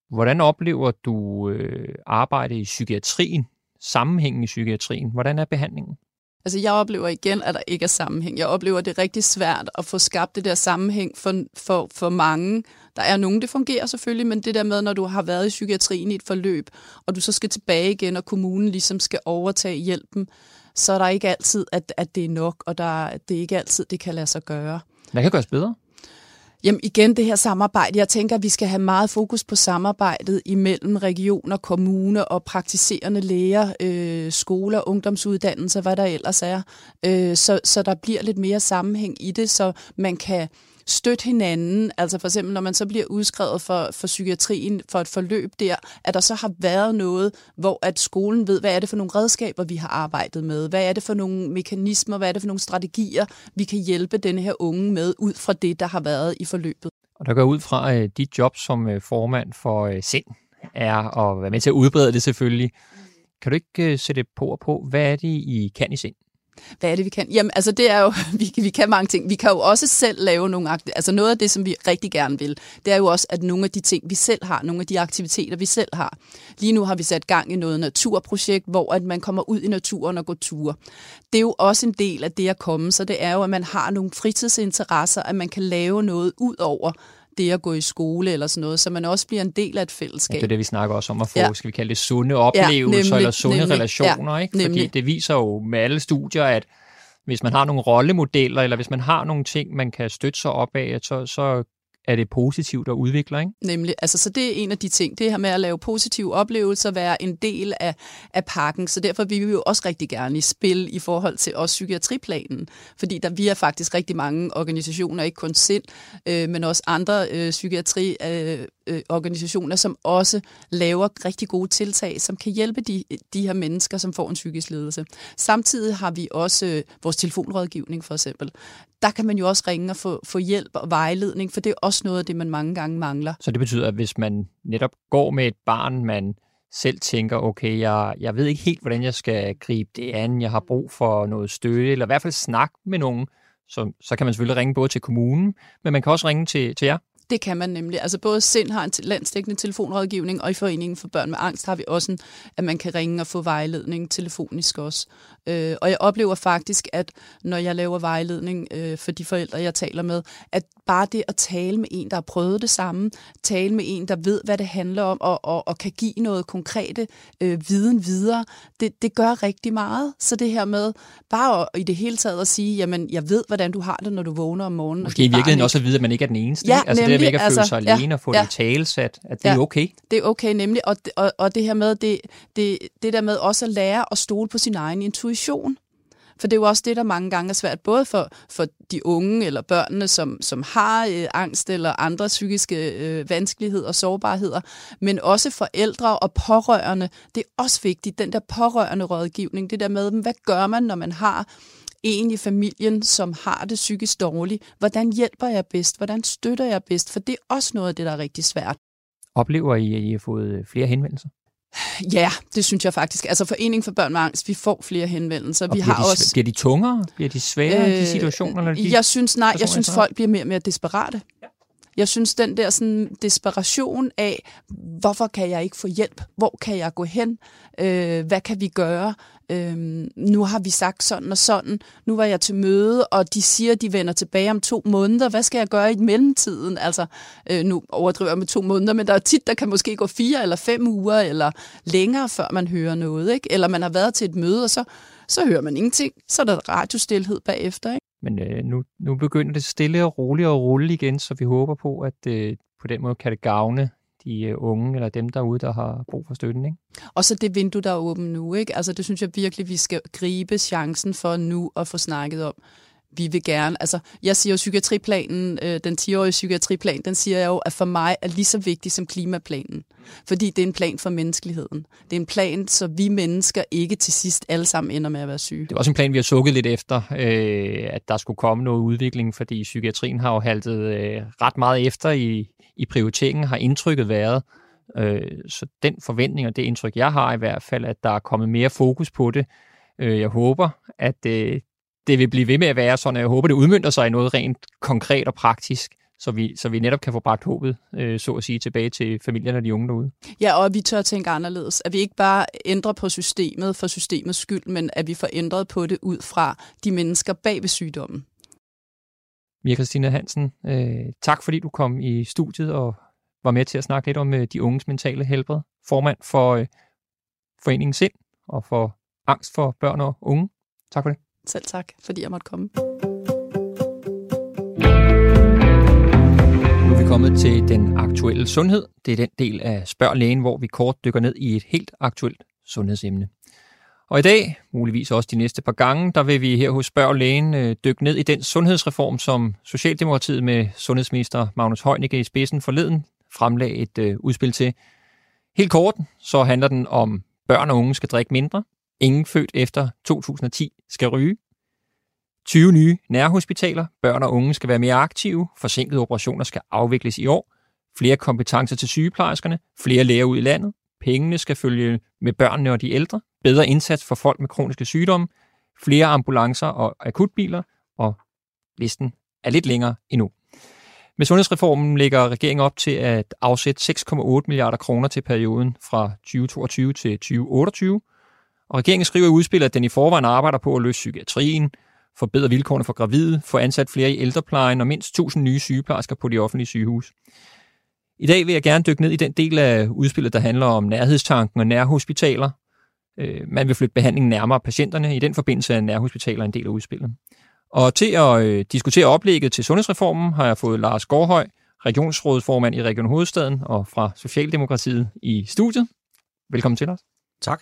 Hvordan oplever du øh, arbejde i psykiatrien, sammenhængen i psykiatrien? Hvordan er behandlingen? Altså jeg oplever igen, at der ikke er sammenhæng. Jeg oplever, at det er rigtig svært at få skabt det der sammenhæng for, for, for mange. Der er nogen, det fungerer selvfølgelig, men det der med, når du har været i psykiatrien i et forløb, og du så skal tilbage igen, og kommunen ligesom skal overtage hjælpen, så er der ikke altid, at, at det er nok, og der, det er ikke altid, det kan lade sig gøre. Hvad kan gøres bedre? Jamen igen det her samarbejde. Jeg tænker, at vi skal have meget fokus på samarbejdet imellem regioner, kommuner og praktiserende læger, øh, skoler, ungdomsuddannelser, hvad der ellers er. Øh, så, så der bliver lidt mere sammenhæng i det, så man kan støtte hinanden. Altså for eksempel, når man så bliver udskrevet for, for psykiatrien for et forløb der, at der så har været noget, hvor at skolen ved, hvad er det for nogle redskaber, vi har arbejdet med? Hvad er det for nogle mekanismer? Hvad er det for nogle strategier, vi kan hjælpe denne her unge med ud fra det, der har været i forløbet? Og der går ud fra, at dit job som øh, formand for øh, SIND er at være med til at udbrede det selvfølgelig. Kan du ikke øh, sætte på og på, hvad er det, I kan i SIND? Hvad er det, vi kan? Jamen, altså det er jo, <laughs> vi, vi kan mange ting. Vi kan jo også selv lave nogle, altså noget af det, som vi rigtig gerne vil, det er jo også, at nogle af de ting, vi selv har, nogle af de aktiviteter, vi selv har. Lige nu har vi sat gang i noget naturprojekt, hvor at man kommer ud i naturen og går ture. Det er jo også en del af det at komme, så det er jo, at man har nogle fritidsinteresser, at man kan lave noget ud over det at gå i skole eller sådan noget, så man også bliver en del af et fællesskab. Ja, det er det, vi snakker også om at få, ja. skal vi kalde det, sunde oplevelser ja, nemlig, eller sunde nemlig, relationer, ja, ikke? Fordi nemlig. det viser jo med alle studier, at hvis man har nogle rollemodeller, eller hvis man har nogle ting, man kan støtte sig op af, så, så er det positivt og udvikler. ikke? Nemlig, altså så det er en af de ting, det her med at lave positive oplevelser, være en del af, af pakken, så derfor vil vi jo også rigtig gerne i spil i forhold til også psykiatriplanen, fordi der vi er faktisk rigtig mange organisationer, ikke kun sind, øh, men også andre øh, psykiatri øh, øh, organisationer, som også laver rigtig gode tiltag, som kan hjælpe de, de her mennesker, som får en psykisk ledelse. Samtidig har vi også øh, vores telefonrådgivning for eksempel. Der kan man jo også ringe og få, få hjælp og vejledning, for det er også noget af det, man mange gange mangler. Så det betyder, at hvis man netop går med et barn, man selv tænker, okay, jeg, jeg ved ikke helt, hvordan jeg skal gribe det an, jeg har brug for noget støtte, eller i hvert fald snak med nogen, så, så kan man selvfølgelig ringe både til kommunen, men man kan også ringe til, til jer. Det kan man nemlig. Altså både SIND har en landsdækkende telefonrådgivning, og i Foreningen for Børn med Angst har vi også en, at man kan ringe og få vejledning telefonisk også. Øh, og jeg oplever faktisk, at når jeg laver vejledning øh, for de forældre, jeg taler med, at bare det at tale med en, der har prøvet det samme, tale med en, der ved, hvad det handler om, og, og, og kan give noget konkrete øh, viden videre, det, det gør rigtig meget. Så det her med bare at, i det hele taget at sige, jamen, jeg ved, hvordan du har det, når du vågner om morgenen. Måske i virkeligheden også at vide, at man ikke er den eneste. Ja, altså nemlig, med ikke at altså, føle sig alene ja, og få ja. det talsat, at det ja, er okay. Det er okay, nemlig. Og, og, og det her med, det, det, det der med også at lære at stole på sin egen intuition. For det er jo også det, der mange gange er svært, både for, for de unge eller børnene, som, som har øh, angst eller andre psykiske øh, vanskeligheder og sårbarheder, men også forældre og pårørende. Det er også vigtigt, den der pårørende rådgivning, det der med, hvad gør man, når man har en i familien, som har det psykisk dårligt? Hvordan hjælper jeg bedst? Hvordan støtter jeg bedst? For det er også noget af det, der er rigtig svært. Oplever I, at I har fået flere henvendelser? Ja, det synes jeg faktisk. Altså Forening for Børn med Angst, vi får flere henvendelser. Og vi har de, også, bliver de tungere? Bliver de sværere øh, de situationer? Når de jeg synes, nej, jeg synes folk bliver mere og mere desperate. Ja. Jeg synes, den der sådan, desperation af, hvorfor kan jeg ikke få hjælp? Hvor kan jeg gå hen? Øh, hvad kan vi gøre? Øh, nu har vi sagt sådan og sådan. Nu var jeg til møde, og de siger, de vender tilbage om to måneder. Hvad skal jeg gøre i mellemtiden? Altså, øh, nu overdriver jeg med to måneder, men der er tit, der kan måske gå fire eller fem uger, eller længere, før man hører noget. Ikke? Eller man har været til et møde, og så, så hører man ingenting. Så er der radiostilhed bagefter. Ikke? Men øh, nu, nu begynder det stille og roligt at rulle igen, så vi håber på, at øh, på den måde kan det gavne de øh, unge eller dem derude, der har brug for støtten. Ikke? Og så det vindue, der er åbent nu. Ikke? Altså, det synes jeg virkelig, vi skal gribe chancen for nu at få snakket om vi vil gerne, altså jeg siger jo psykiatriplanen, øh, den 10-årige psykiatriplan, den siger jeg jo, at for mig er lige så vigtig som klimaplanen. Fordi det er en plan for menneskeligheden. Det er en plan, så vi mennesker ikke til sidst alle sammen ender med at være syge. Det var også en plan, vi har sukket lidt efter, øh, at der skulle komme noget udvikling, fordi psykiatrien har jo haltet øh, ret meget efter i, i prioriteringen, har indtrykket været. Øh, så den forventning og det indtryk, jeg har i hvert fald, at der er kommet mere fokus på det. Øh, jeg håber, at øh, det vil blive ved med at være sådan, jeg håber, det udmyndter sig i noget rent konkret og praktisk, så vi, så vi netop kan få bragt håbet, øh, så at sige, tilbage til familierne og de unge derude. Ja, og at vi tør at tænke anderledes. At vi ikke bare ændrer på systemet for systemets skyld, men at vi får ændret på det ud fra de mennesker bag ved sygdommen. Mia Christina Hansen, øh, tak fordi du kom i studiet og var med til at snakke lidt om øh, de unges mentale helbred. Formand for øh, Foreningen Sind og for Angst for Børn og Unge. Tak for det. Selv tak, fordi jeg måtte komme. Nu er vi kommet til den aktuelle sundhed. Det er den del af Spørg Lægen, hvor vi kort dykker ned i et helt aktuelt sundhedsemne. Og i dag, muligvis også de næste par gange, der vil vi her hos Spørg Lægen øh, dykke ned i den sundhedsreform, som Socialdemokratiet med sundhedsminister Magnus Heunicke i spidsen forleden fremlagde et øh, udspil til. Helt kort, så handler den om, børn og unge skal drikke mindre, Ingen født efter 2010 skal ryge. 20 nye nærhospitaler. Børn og unge skal være mere aktive. Forsinkede operationer skal afvikles i år. Flere kompetencer til sygeplejerskerne. Flere læger ud i landet. Pengene skal følge med børnene og de ældre. Bedre indsats for folk med kroniske sygdomme. Flere ambulancer og akutbiler. Og listen er lidt længere endnu. Med sundhedsreformen lægger regeringen op til at afsætte 6,8 milliarder kroner til perioden fra 2022 til 2028. Og regeringen skriver i udspillet, at den i forvejen arbejder på at løse psykiatrien, forbedre vilkårene for gravide, få ansat flere i ældreplejen og mindst 1000 nye sygeplejersker på de offentlige sygehus. I dag vil jeg gerne dykke ned i den del af udspillet, der handler om nærhedstanken og nærhospitaler. Øh, man vil flytte behandlingen nærmere patienterne. I den forbindelse er nærhospitaler en del af udspillet. Og til at øh, diskutere oplægget til sundhedsreformen har jeg fået Lars Gårdhøj, regionsrådsformand i Region Hovedstaden og fra Socialdemokratiet i studiet. Velkommen til os. Tak.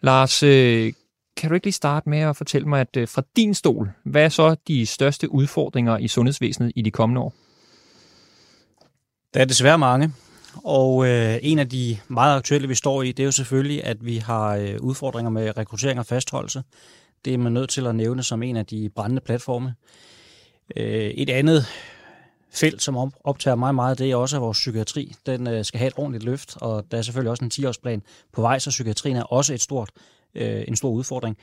Lars, øh, kan du ikke lige starte med at fortælle mig, at øh, fra din stol, hvad er så de største udfordringer i sundhedsvæsenet i de kommende år? Der er desværre mange, og øh, en af de meget aktuelle, vi står i, det er jo selvfølgelig, at vi har øh, udfordringer med rekruttering og fastholdelse. Det er man nødt til at nævne som en af de brændende platforme. Øh, et andet felt, som optager mig meget, det er også, at vores psykiatri den øh, skal have et ordentligt løft, og der er selvfølgelig også en 10-årsplan på vej, så psykiatrien er også et stort, øh, en stor udfordring.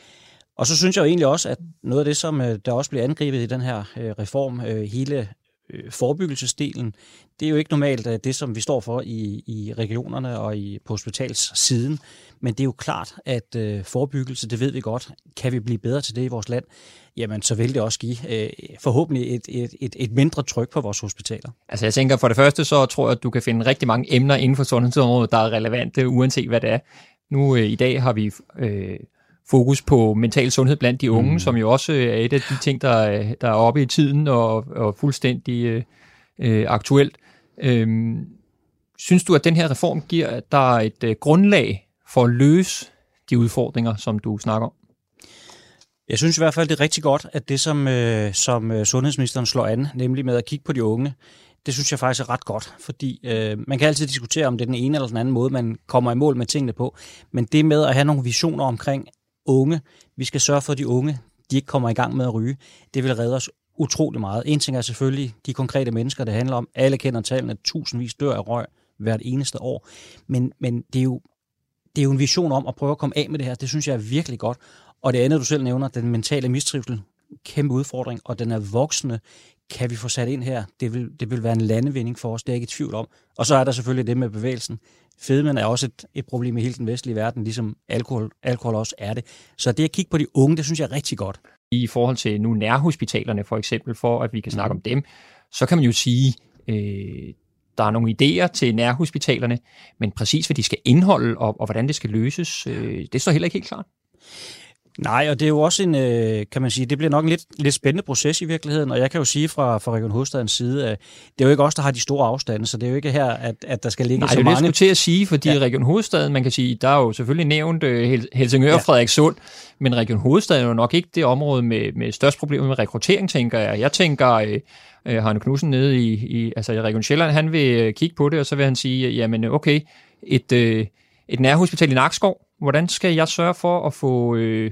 Og så synes jeg jo egentlig også, at noget af det, som øh, der også bliver angrebet i den her øh, reform, øh, hele øh, forebyggelsesdelen, det er jo ikke normalt øh, det, som vi står for i, i regionerne og i, på hospitalssiden. Men det er jo klart, at øh, forebyggelse, det ved vi godt, kan vi blive bedre til det i vores land, jamen så vil det også give øh, forhåbentlig et, et, et, et mindre tryk på vores hospitaler. Altså jeg tænker for det første, så tror jeg, at du kan finde rigtig mange emner inden for sundhedsområdet, der er relevante, uanset hvad det er. Nu øh, i dag har vi øh, fokus på mental sundhed blandt de unge, mm. som jo også er et af de ting, der, der er oppe i tiden og, og fuldstændig øh, øh, aktuelt. Øhm, synes du, at den her reform giver dig et øh, grundlag for at løse de udfordringer, som du snakker om? Jeg synes i hvert fald, det er rigtig godt, at det, som, øh, som øh, sundhedsministeren slår an, nemlig med at kigge på de unge, det synes jeg faktisk er ret godt, fordi øh, man kan altid diskutere, om det er den ene eller den anden måde, man kommer i mål med tingene på. Men det med at have nogle visioner omkring unge, vi skal sørge for, at de unge de ikke kommer i gang med at ryge, det vil redde os utrolig meget. En ting er selvfølgelig de konkrete mennesker, det handler om. Alle kender tallene, at tusindvis dør af røg hvert eneste år. Men, men det, er jo, det er jo en vision om at prøve at komme af med det her. Det synes jeg er virkelig godt. Og det andet, du selv nævner, den mentale mistrivsel, kæmpe udfordring, og den er voksende. Kan vi få sat ind her? Det vil, det vil være en landevinding for os, det er jeg ikke i tvivl om. Og så er der selvfølgelig det med bevægelsen. Fedmen er også et, et problem i hele den vestlige verden, ligesom alkohol, alkohol også er det. Så det at kigge på de unge, det synes jeg er rigtig godt. I forhold til nu nærhospitalerne for eksempel, for at vi kan snakke mm. om dem, så kan man jo sige, øh, der er nogle idéer til nærhospitalerne, men præcis hvad de skal indeholde og, og hvordan det skal løses, øh, det står heller ikke helt klart. Nej, og det er jo også en, øh, kan man sige, det bliver nok en lidt, lidt spændende proces i virkeligheden, og jeg kan jo sige fra, fra Region Hovedstadens side, at det er jo ikke os, der har de store afstande, så det er jo ikke her, at, at der skal ligge Nej, så det mange. Nej, det til at sige, fordi ja. Region Hovedstaden, man kan sige, der er jo selvfølgelig nævnt øh, Helsingør og ja. Frederikssund, men Region Hovedstaden er jo nok ikke det område med, med størst problemer med rekruttering, tænker jeg. Jeg tænker, øh, øh, Harne Knudsen nede i, i, altså i Region Sjælland, han vil øh, kigge på det, og så vil han sige, jamen okay, et, øh, et nærhospital i Nakskov, hvordan skal jeg sørge for at få øh,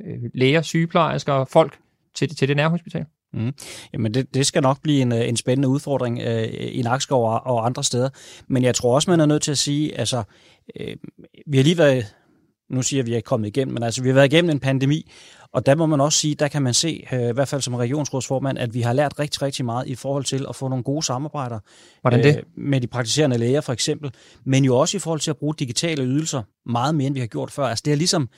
øh, læger, sygeplejersker, folk til, til det nærhospital? Mm. Jamen det, det skal nok blive en, øh, en spændende udfordring øh, i Nakskov og, og andre steder. Men jeg tror også, man er nødt til at sige, altså, øh, vi har lige været, nu siger vi, at vi er kommet igennem, men altså, vi har været igennem en pandemi, og der må man også sige, der kan man se, øh, i hvert fald som regionsrådsformand, at vi har lært rigtig, rigtig meget i forhold til at få nogle gode samarbejder Hvordan det? Øh, med de praktiserende læger for eksempel, men jo også i forhold til at bruge digitale ydelser meget mere, end vi har gjort før. Altså det er ligesom,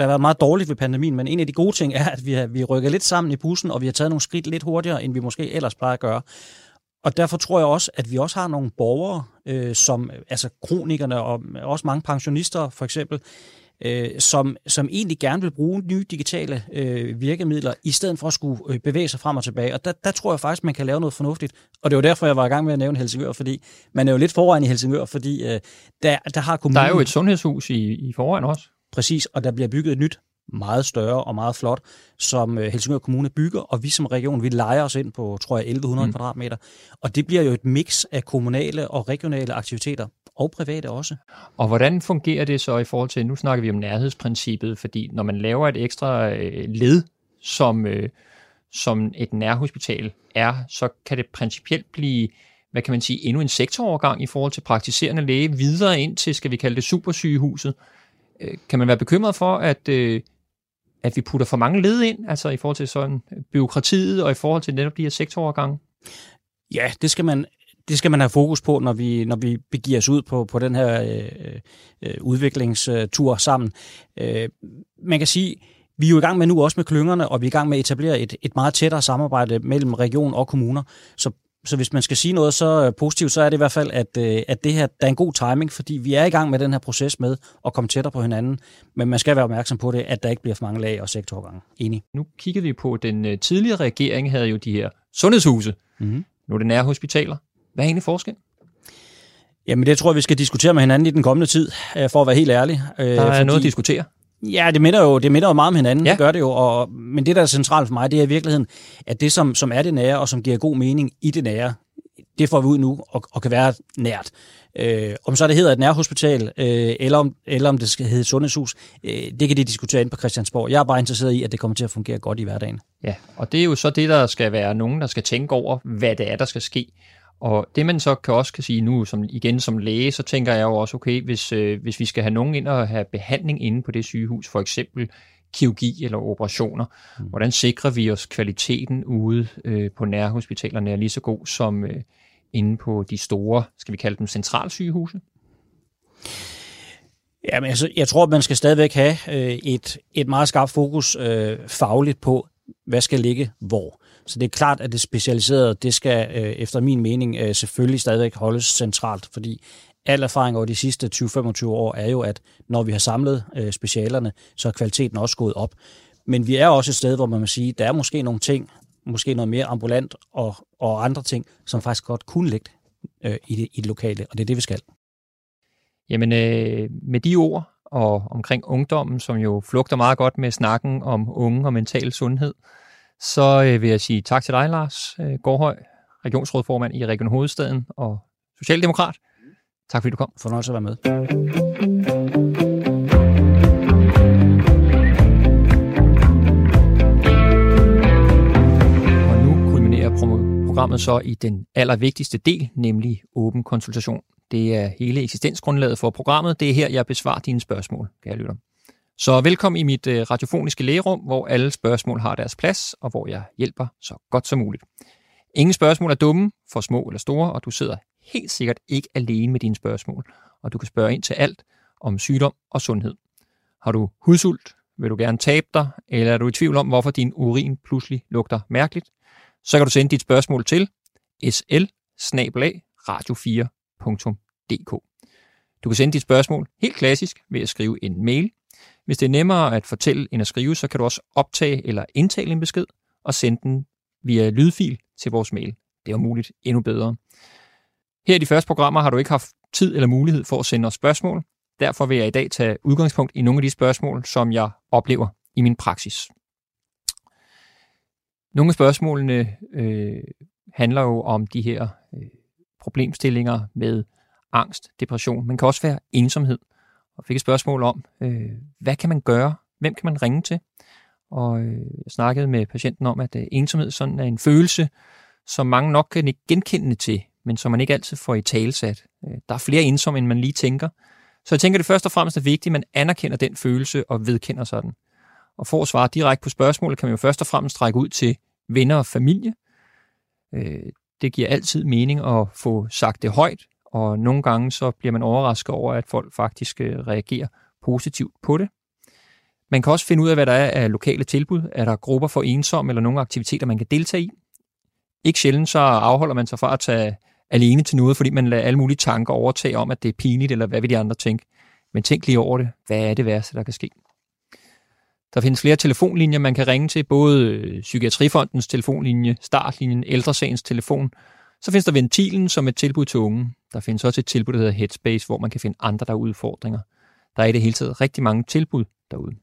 der har været meget dårligt ved pandemien, men en af de gode ting er, at vi har, vi rykker lidt sammen i bussen, og vi har taget nogle skridt lidt hurtigere, end vi måske ellers plejer at gøre. Og derfor tror jeg også, at vi også har nogle borgere, øh, som altså kronikerne og også mange pensionister for eksempel, øh, som, som egentlig gerne vil bruge nye digitale øh, virkemidler, i stedet for at skulle øh, bevæge sig frem og tilbage. Og der, der tror jeg faktisk, man kan lave noget fornuftigt. Og det var derfor, jeg var i gang med at nævne Helsingør, fordi man er jo lidt foran i Helsingør, fordi øh, der, der har kommunen... Der er jo et sundhedshus i, i foran også. Præcis, og der bliver bygget et nyt meget større og meget flot, som øh, Helsingør Kommune bygger, og vi som region, vi leger os ind på, tror jeg, 1100 mm. kvadratmeter. Og det bliver jo et mix af kommunale og regionale aktiviteter, og private også. Og hvordan fungerer det så i forhold til, nu snakker vi om nærhedsprincippet, fordi når man laver et ekstra øh, led, som, øh, som et nærhospital er, så kan det principielt blive hvad kan man sige, endnu en sektorovergang i forhold til praktiserende læge videre ind til, skal vi kalde det supersygehuset. Øh, kan man være bekymret for, at, øh, at vi putter for mange led ind, altså i forhold til sådan øh, byråkratiet og i forhold til netop de her sektorovergange? Ja, det skal man det skal man have fokus på, når vi, når vi begiver os ud på, på den her øh, øh, udviklingstur sammen. Øh, man kan sige, vi er jo i gang med nu også med klyngerne, og vi er i gang med at etablere et, et meget tættere samarbejde mellem region og kommuner. Så, så hvis man skal sige noget så positivt, så er det i hvert fald, at, øh, at det her der er en god timing, fordi vi er i gang med den her proces med at komme tættere på hinanden. Men man skal være opmærksom på det, at der ikke bliver for mange lag og sektorgange. Enig. Nu kigger vi på, at den øh, tidligere regering havde jo de her sundhedshuse. Mm-hmm. Nu er det nære hospitaler. Hvad er egentlig forskel? Jamen det tror jeg, vi skal diskutere med hinanden i den kommende tid, øh, for at være helt ærlig. Der er fordi, noget at diskutere. Ja, det minder jo, det minder jo meget om hinanden, ja. det gør det jo. Og, men det, der er centralt for mig, det er i virkeligheden, at det, som, som er det nære, og som giver god mening i det nære, det får vi ud nu, og, og kan være nært. Øh, om så det hedder et nærhospital, øh, eller, om, eller om det skal hedde et sundhedshus, øh, det kan de diskutere ind på Christiansborg. Jeg er bare interesseret i, at det kommer til at fungere godt i hverdagen. Ja, og det er jo så det, der skal være nogen, der skal tænke over, hvad det er, der skal ske. Og det man så kan også kan sige nu, som, igen som læge, så tænker jeg jo også, okay, hvis, øh, hvis vi skal have nogen ind og have behandling inde på det sygehus, for eksempel kirurgi eller operationer, mm. hvordan sikrer vi os kvaliteten ude øh, på nærhospitalerne er lige så god som øh, inde på de store, skal vi kalde dem centralsygehuse? Jamen, altså, jeg tror, man skal stadigvæk have øh, et, et meget skarpt fokus øh, fagligt på, hvad skal ligge hvor. Så det er klart, at det specialiserede, det skal øh, efter min mening øh, selvfølgelig stadigvæk holdes centralt, fordi al erfaring over de sidste 20-25 år er jo, at når vi har samlet øh, specialerne, så er kvaliteten også gået op. Men vi er også et sted, hvor man må sige, der er måske nogle ting, måske noget mere ambulant og, og andre ting, som faktisk godt kunne ligge øh, i, det, i det lokale, og det er det, vi skal. Jamen, øh, med de ord og omkring ungdommen, som jo flugter meget godt med snakken om unge og mental sundhed, så øh, vil jeg sige tak til dig, Lars øh, Gårdhøj, regionsrådformand i Region Hovedstaden og Socialdemokrat. Tak fordi du kom. Fornøjelse at være med. Og nu kulminerer programmet så i den allervigtigste del, nemlig åben konsultation. Det er hele eksistensgrundlaget for programmet. Det er her, jeg besvarer dine spørgsmål, kære lytter. Så velkommen i mit øh, radiofoniske lægerum, hvor alle spørgsmål har deres plads, og hvor jeg hjælper så godt som muligt. Ingen spørgsmål er dumme, for små eller store, og du sidder helt sikkert ikke alene med dine spørgsmål, og du kan spørge ind til alt om sygdom og sundhed. Har du hudsult? Vil du gerne tabe dig? Eller er du i tvivl om, hvorfor din urin pludselig lugter mærkeligt? Så kan du sende dit spørgsmål til sl radio 4dk Du kan sende dit spørgsmål helt klassisk ved at skrive en mail. Hvis det er nemmere at fortælle end at skrive, så kan du også optage eller indtale en besked og sende den via lydfil til vores mail. Det er muligt endnu bedre. Her i de første programmer har du ikke haft tid eller mulighed for at sende os spørgsmål. Derfor vil jeg i dag tage udgangspunkt i nogle af de spørgsmål, som jeg oplever i min praksis. Nogle af spørgsmålene øh, handler jo om de her øh, problemstillinger med angst, depression, men kan også være ensomhed. Og fik et spørgsmål om, øh, hvad kan man gøre? Hvem kan man ringe til? Og øh, jeg snakkede med patienten om, at øh, ensomhed sådan er en følelse, som mange nok kan genkende til, men som man ikke altid får i talsat. Øh, der er flere ensomme, end man lige tænker. Så jeg tænker, det først og fremmest er vigtigt, at man anerkender den følelse og vedkender sig den. Og for at svare direkte på spørgsmålet, kan man jo først og fremmest strække ud til venner og familie. Øh, det giver altid mening at få sagt det højt, og nogle gange så bliver man overrasket over, at folk faktisk øh, reagerer positivt på det. Man kan også finde ud af, hvad der er af lokale tilbud. Er der grupper for ensomme eller nogle aktiviteter, man kan deltage i? Ikke sjældent så afholder man sig fra at tage alene til noget, fordi man lader alle mulige tanker overtage om, at det er pinligt, eller hvad vil de andre tænke. Men tænk lige over det. Hvad er det værste, der kan ske? Der findes flere telefonlinjer, man kan ringe til, både øh, Psykiatrifondens telefonlinje, Startlinjen, Ældresagens telefon. Så findes der Ventilen som et tilbud til unge. Der findes også et tilbud, der hedder Headspace, hvor man kan finde andre, der er udfordringer. Der er i det hele taget rigtig mange tilbud derude.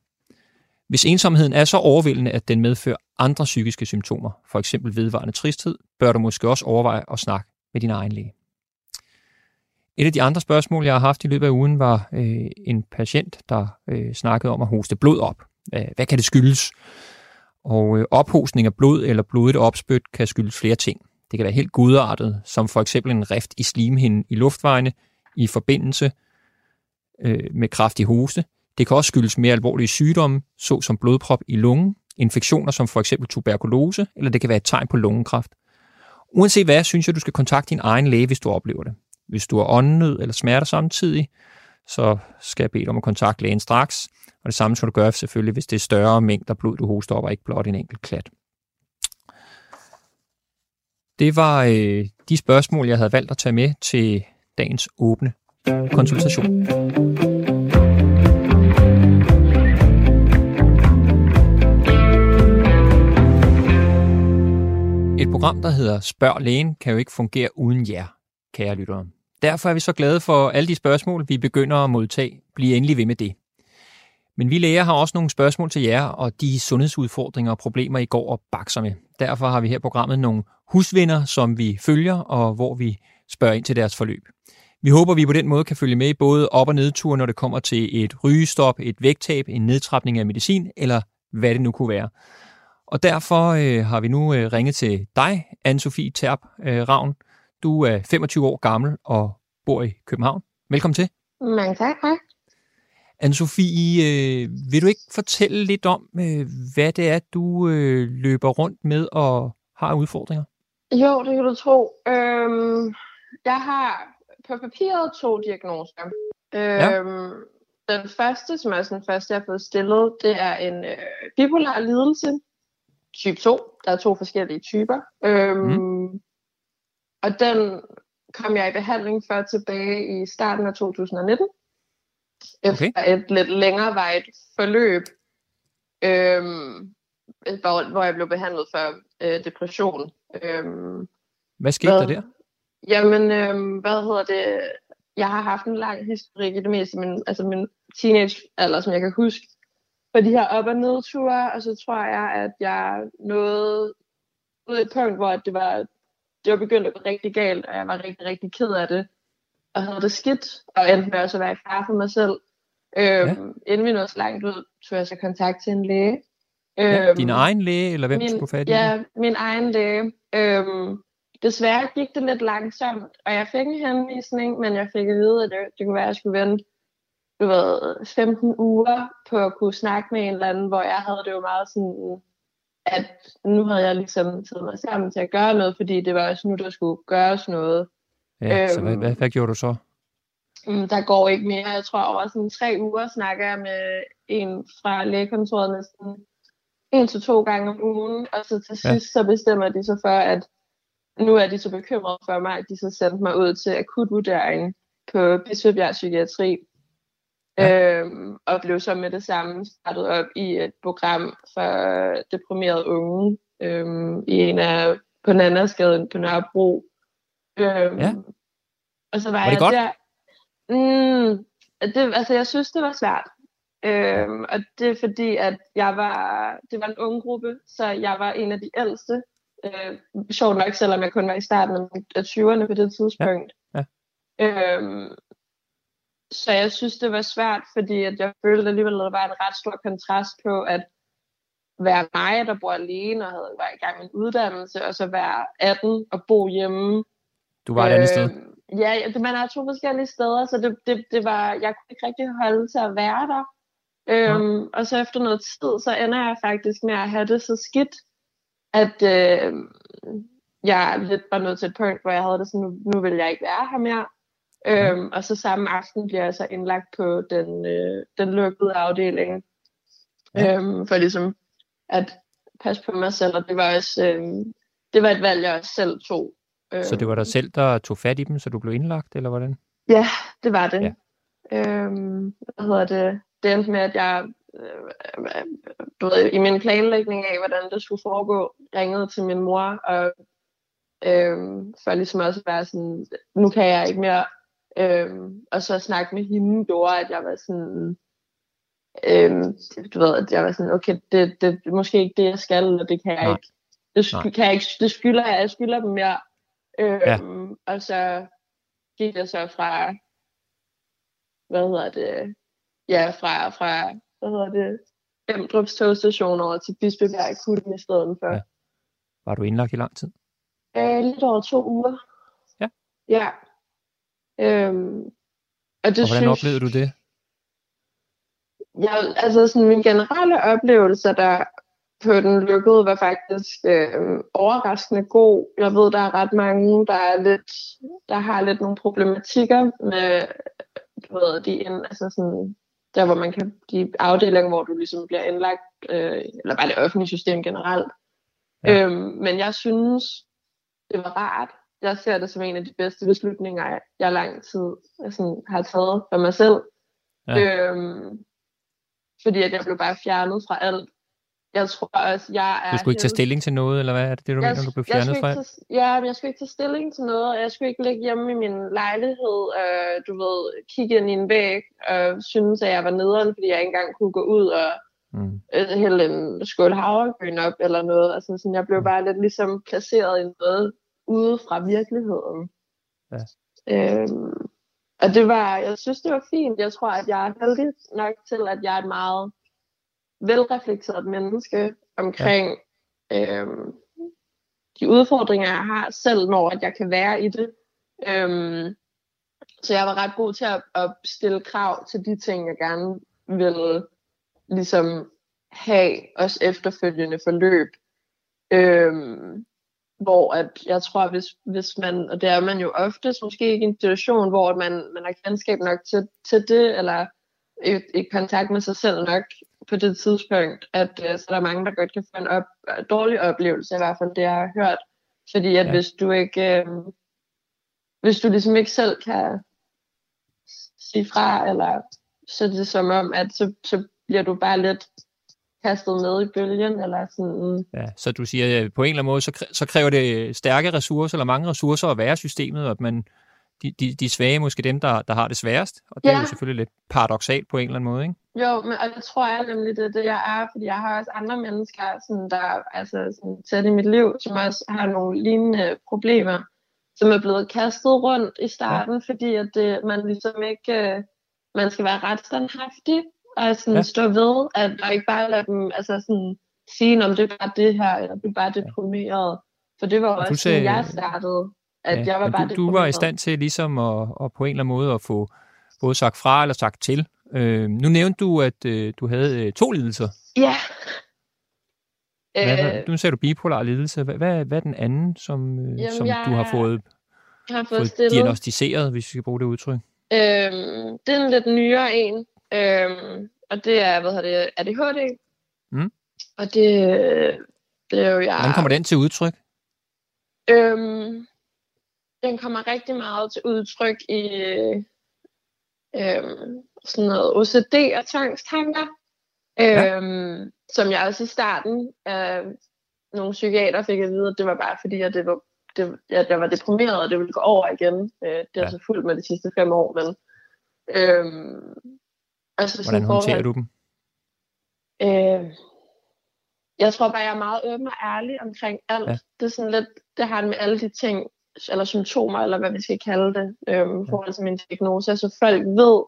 Hvis ensomheden er så overvældende, at den medfører andre psykiske symptomer, for eksempel vedvarende tristhed, bør du måske også overveje at snakke med din egen læge. Et af de andre spørgsmål, jeg har haft i løbet af ugen, var øh, en patient, der øh, snakkede om at hoste blod op. Hvad kan det skyldes? Og øh, ophostning af blod eller blodigt opspyt kan skyldes flere ting. Det kan være helt godartet, som for eksempel en rift i slimhinden i luftvejene i forbindelse øh, med kraftig hoste. Det kan også skyldes mere alvorlige sygdomme, såsom blodprop i lungen, infektioner som for eksempel tuberkulose, eller det kan være et tegn på lungekræft. Uanset hvad, synes jeg, du skal kontakte din egen læge, hvis du oplever det. Hvis du har åndenød eller smerter samtidig, så skal jeg bede dig om at kontakte lægen straks. Og det samme skal du gøre selvfølgelig, hvis det er større mængder blod, du hoster op, og ikke blot en enkelt klat. Det var øh, de spørgsmål, jeg havde valgt at tage med til dagens åbne konsultation. Et program, der hedder Spørg lægen, kan jo ikke fungere uden jer, kære lyttere. Derfor er vi så glade for alle de spørgsmål, vi begynder at modtage. Bliv endelig ved med det. Men vi læger har også nogle spørgsmål til jer, og de sundhedsudfordringer og problemer, I går og bakser med. Derfor har vi her programmet nogle husvinder, som vi følger, og hvor vi spørger ind til deres forløb. Vi håber, vi på den måde kan følge med i både op- og nedtur, når det kommer til et rygestop, et vægttab, en nedtrapning af medicin, eller hvad det nu kunne være. Og derfor øh, har vi nu øh, ringet til dig, Anne-Sophie Terp øh, Ravn. Du er 25 år gammel og bor i København. Velkommen til. Mange tak, hej. Anne-Sophie, øh, vil du ikke fortælle lidt om, øh, hvad det er, du øh, løber rundt med og har udfordringer? Jo, det kan du tro. Øhm, jeg har på papiret to diagnoser. Øhm, ja. Den første, som er den første, jeg har fået stillet, det er en øh, bipolar lidelse, type 2. Der er to forskellige typer. Øhm, mm. Og den kom jeg i behandling for tilbage i starten af 2019. Efter okay. et lidt længerevarigt forløb, øhm, hvor, hvor jeg blev behandlet for øh, depression. Øhm, Hvad skete hvad? der der? jamen, øh, hvad hedder det? Jeg har haft en lang historik i det meste, min, altså min teenage alder, som jeg kan huske, for de her op- og nedture, og så tror jeg, at jeg nåede ud et punkt, hvor det var, det var begyndt at gå rigtig galt, og jeg var rigtig, rigtig ked af det, og havde det skidt, og endte med også at være i far for mig selv. Øhm, ja. Inden vi nåede så langt ud, tog jeg så kontakt til en læge. Ja, din øhm, egen læge, eller hvem min, skulle fat i Ja, min egen læge. Øhm, desværre gik det lidt langsomt, og jeg fik en henvisning, men jeg fik at vide, at det, det kunne være, at jeg skulle vente du ved, 15 uger på at kunne snakke med en eller anden, hvor jeg havde det jo meget sådan, at nu havde jeg ligesom taget mig sammen til at gøre noget, fordi det var også nu, der skulle gøres noget. Ja, øhm, så hvad, hvad, hvad gjorde du så? Mm, der går ikke mere. Jeg tror over sådan tre uger snakker jeg med en fra lægekontoret næsten en til to gange om ugen, og så til sidst ja. så bestemmer de sig for, at nu er de så bekymrede for mig, at de så sendte mig ud til akutvurdering på Bispebjerg Psykiatri. Ja. Øhm, og blev så med det samme startet op i et program for deprimerede unge øhm, i en af på Nandersgaden på Nørrebro. Øhm, ja. Og så var, var det jeg godt? der. Mm, det, altså, jeg synes, det var svært. Øhm, og det er fordi, at jeg var, det var en ung gruppe, så jeg var en af de ældste. Øh, sjovt nok, selvom jeg kun var i starten af 20'erne på det tidspunkt. Ja. Ja. Øhm, så jeg synes, det var svært, fordi at jeg følte alligevel, at der var en ret stor kontrast på, at være mig, der bor alene og havde været i gang med en uddannelse, og så være 18 og bo hjemme. Du var et andet sted? Øhm, ja, man er to forskellige steder, så det, det, det var, jeg kunne ikke rigtig holde til at være der. Øhm, ja. Og så efter noget tid, så ender jeg faktisk med at have det så skidt, at øh, jeg lidt var nødt til et punkt, hvor jeg havde det sådan, nu, nu vil jeg ikke være her mere. Ja. Øhm, og så samme aften bliver jeg så indlagt på den, øh, den lukkede afdeling. Ja. Øhm, for ligesom at passe på mig selv, og det var også øh, det var et valg, jeg også selv tog. Så det var dig selv, der tog fat i dem, så du blev indlagt, eller hvordan? Ja, det var det. Ja. Øhm, hvad hedder det? Det endte med, at jeg øh, du ved, i min planlægning af, hvordan det skulle foregå, ringede til min mor, og øh, for ligesom også at være sådan, nu kan jeg ikke mere. Øh, og så snakke med hende gjorde, at jeg var sådan, øh, du ved, at jeg var sådan, okay, det, det, er måske ikke det, jeg skal, og det kan jeg Nej. ikke. Det, sk- kan jeg ikke, det skylder jeg, jeg skylder dem mere. Øh, ja. Og så gik jeg så fra, hvad hedder det, ja, fra, fra hvad hedder det, Emdrups togstation over til Bispebjerg Kutten i stedet for. Ja. Var du indlagt i lang tid? Øh, lidt over to uger. Ja. Ja. Øhm, og, det og hvordan synes, oplevede du det? Ja, altså sådan min generelle oplevelse der på den lukkede var faktisk øh, overraskende god. Jeg ved, der er ret mange, der er lidt, der har lidt nogle problematikker med, du ved, de ind, altså sådan, der hvor man kan, de afdelinger, hvor du ligesom bliver indlagt, øh, eller bare det offentlige system generelt. Ja. Øhm, men jeg synes, det var rart. Jeg ser det som en af de bedste beslutninger, jeg lang tid altså, har taget for mig selv. Ja. Øhm, fordi at jeg blev bare fjernet fra alt. Jeg tror også, jeg er... Du skulle ikke tage stilling til noget, eller hvad er det, det du jeg, mener, du blev fjernet fra? Tage, ja, men jeg skulle ikke tage stilling til noget. Jeg skulle ikke ligge hjemme i min lejlighed, øh, du ved, kigge ind i en væg, og synes, at jeg var nederen, fordi jeg ikke engang kunne gå ud og mm. øh, hælde en skål havregryn op, eller noget. Altså, sådan, jeg blev mm. bare lidt ligesom placeret i noget ude fra virkeligheden. Ja. Øhm, og det var, jeg synes, det var fint. Jeg tror, at jeg er heldig nok til, at jeg er et meget velreflekteret menneske omkring ja. øhm, de udfordringer, jeg har, selv når at jeg kan være i det. Øhm, så jeg var ret god til at, at stille krav til de ting, jeg gerne ville ligesom have, også efterfølgende forløb. Øhm, hvor at jeg tror, hvis, hvis man, og det er man jo oftest, måske ikke i en situation, hvor man, man har kendskab nok til, til det, eller i, i kontakt med sig selv nok på det tidspunkt, at uh, så der er mange, der godt kan få en op, dårlig oplevelse, i hvert fald det, jeg har hørt. Fordi at ja. hvis du ikke, øh, hvis du ligesom ikke selv kan sige fra, eller så er det som om, at så, så bliver du bare lidt kastet med i bølgen, eller sådan. Ja, så du siger, at på en eller anden måde, så, så kræver det stærke ressourcer, eller mange ressourcer at være systemet, og at man, de, de, de svage måske dem, der, der har det sværest, og det ja. er jo selvfølgelig lidt paradoxalt på en eller anden måde, ikke? Jo, men og det tror jeg nemlig, det er det, jeg er, fordi jeg har også andre mennesker, sådan, der altså, sådan, tæt i mit liv, som også har nogle lignende problemer, som er blevet kastet rundt i starten, ja. fordi at det, man ligesom ikke, øh, man skal være ret standhaftig, og sådan ja. stå ved, at der ikke bare lade dem altså sådan, sige, om det er bare det her, eller det er bare deprimeret. For det var også sagde, jeg startede, at ja, jeg var bare du, du var i stand til ligesom at, at på en eller anden måde at få både sagt fra eller sagt til. Øh, nu nævnte du, at øh, du havde øh, to lidelser. Ja. Hvad, hvad, nu sagde du bipolar lidelse. Hvad, hvad, hvad er den anden, som, øh, Jamen, som jeg, du har fået, har fået, fået diagnostiseret, hvis vi skal bruge det udtryk? Øhm, det er en lidt nyere en. Øhm, og det er, hvad hedder det, ADHD. Mm. Og det, det er jo jeg... Hvordan kommer den til udtryk? Øhm, den kommer rigtig meget til udtryk i øhm, sådan noget OCD og tvangstanker. Ja. Øhm, som jeg også i starten af nogle psykiater fik at vide, at det var bare fordi, at det var, det, at jeg var deprimeret, og det ville gå over igen. Øh, det er ja. så fuldt med de sidste fem år, men øhm, Altså, Hvordan håndterer du dem? Øh, jeg tror bare, jeg er meget åben og ærlig omkring alt. Ja. Det er sådan lidt, det har med alle de ting, eller symptomer, eller hvad vi skal kalde det, øhm, ja. forhold til min diagnose. Så folk ved,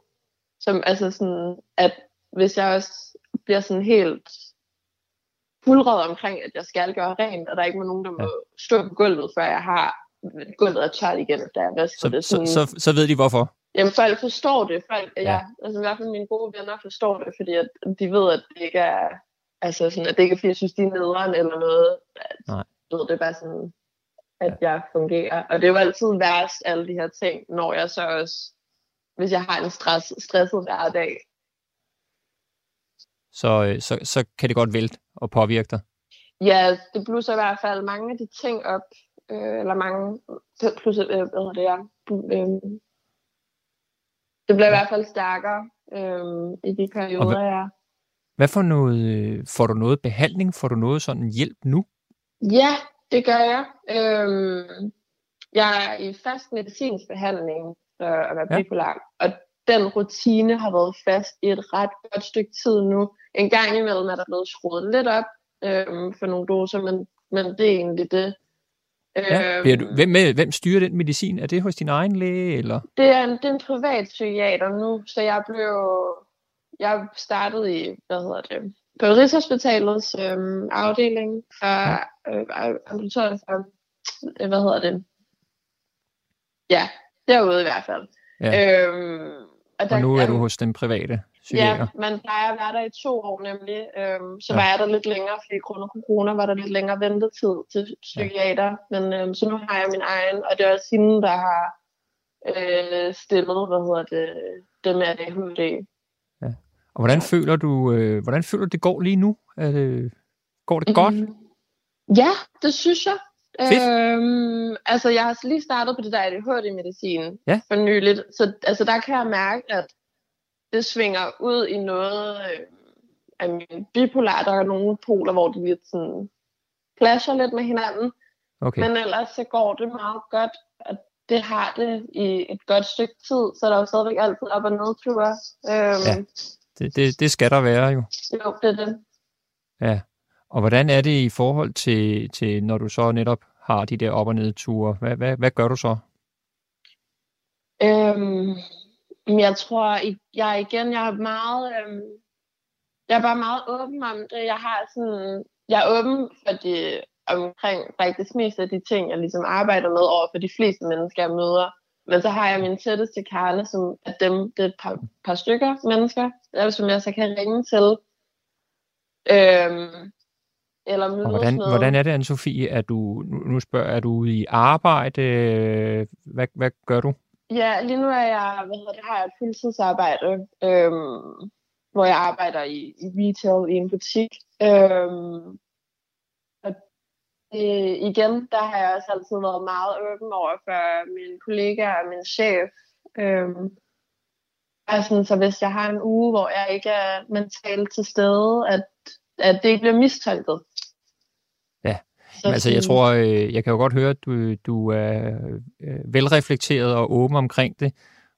som, altså sådan, at hvis jeg også bliver sådan helt fuldret omkring, at jeg skal gøre rent, og der er ikke nogen, der må ja. stå på gulvet, før jeg har gulvet er tørt igen, da jeg vasker så, det. Sådan, så, så, så ved de hvorfor? Jamen, folk forstår det. Folk, ja. ja. altså i hvert fald mine gode venner forstår det, fordi at de ved, at det ikke er, altså sådan, at det ikke er, fordi jeg synes, de er nederen eller noget. At, Nej. Ved, det er bare sådan, at ja. jeg fungerer. Og det er jo altid værst, alle de her ting, når jeg så også, hvis jeg har en stress, stresset hverdag. Så, øh, så, så kan det godt vælte og påvirke dig? Ja, det blusser i hvert fald mange af de ting op, øh, eller mange, plus, øh, hvad hedder det, jeg, øh, det bliver ja. i hvert fald stærkere øh, i de perioder, hvad, jeg Hvad for noget, øh, får du noget behandling? Får du noget sådan hjælp nu? Ja, det gør jeg. Øh, jeg er i fast medicinsk behandling for at være ja. bipolar, og den rutine har været fast i et ret godt stykke tid nu. En gang imellem er der blevet skruet lidt op øh, for nogle doser, men, men det er egentlig det. Ja. Øhm, du, hvem, med, hvem styrer den medicin? Er det hos din egen læge? Eller? Det, er en, det er en privat psykiater nu, så jeg blev jeg startede i, hvad hedder det, på Rigshospitalets øhm, afdeling fra ja. øh, for, øh, hvad hedder det, ja, derude i hvert fald. Ja. Øhm, og, der, og nu er du hos den private? psykiater? Ja, man plejer at være der i to år nemlig. Øhm, så ja. var jeg der lidt længere, fordi grund af corona var der lidt længere ventetid til psykiater. Ja. Men øhm, så nu har jeg min egen, og det er også hende, der har øh, stillet, hvad hedder det, det med ADHD. Og hvordan føler du, øh, hvordan føler du, det går lige nu? Er det, går det godt? Mm, ja, det synes jeg. Øhm, altså, jeg har lige startet på det der ADHD-medicin ja. for nyligt, så altså, der kan jeg mærke, at det svinger ud i noget øh, af min bipolar. Der er nogle poler, hvor de lidt sådan clasher lidt med hinanden. Okay. Men ellers så går det meget godt, og det har det i et godt stykke tid, så der er jo stadigvæk altid op- og nedture. Øhm, ja, det, det, det skal der være jo. Jo, det er det. Ja, og hvordan er det i forhold til, til når du så netop har de der op- og nedture? Hvad, hvad, hvad gør du så? Øhm, jeg tror, jeg igen, jeg er meget, øhm, jeg er bare meget åben om det. Jeg har sådan, jeg er åben for det, omkring faktisk mest af de ting, jeg ligesom arbejder med over for de fleste mennesker, jeg møder. Men så har jeg min tætteste kerne, som er dem, det er et par, par stykker mennesker, som jeg så kan ringe til. Øhm, eller og hvordan, med. hvordan er det, Anne-Sophie? Er du, nu spørger, er du i arbejde? Hvad, hvad gør du? Ja, lige nu er jeg, hvad hedder det, har jeg et fuldtidsarbejde, øhm, hvor jeg arbejder i, i retail i en butik. Øhm, det, igen, der har jeg også altid været meget åben over for mine kollegaer og min chef. Øhm, altså, så hvis jeg har en uge, hvor jeg ikke er mentalt til stede, at at det ikke bliver mistolket. Ja, så altså jeg tror, øh, jeg kan jo godt høre, at du, du er øh, velreflekteret og åben omkring det,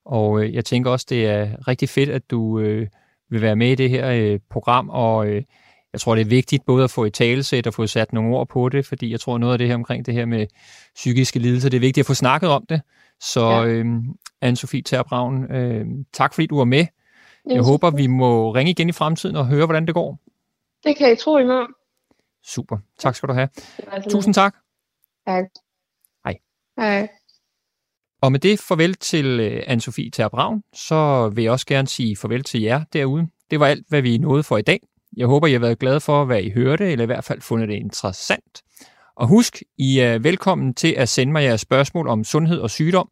og øh, jeg tænker også, det er rigtig fedt, at du øh, vil være med i det her øh, program, og øh, jeg tror, det er vigtigt både at få et talesæt og få sat nogle ord på det, fordi jeg tror, noget af det her omkring det her med psykiske lidelser, det er vigtigt at få snakket om det. Så ja. øh, Anne-Sophie Terbraun, øh, tak fordi du var med. Jeg ja, håber, vi må ringe igen i fremtiden og høre, hvordan det går. Det kan I tro i morgen. Super. Tak skal du have. Tusind tak. Tak. Hej. Hej. Og med det farvel til øh, Anne-Sophie Terbraun, så vil jeg også gerne sige farvel til jer derude. Det var alt, hvad vi nåede for i dag. Jeg håber, I har været glade for, hvad I hørte, eller i hvert fald fundet det interessant. Og husk, I er velkommen til at sende mig jeres spørgsmål om sundhed og sygdom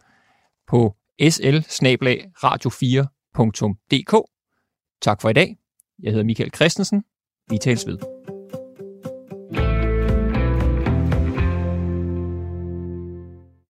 på sl radio 4dk Tak for i dag. Jeg hedder Michael Christensen. Vi tales ved.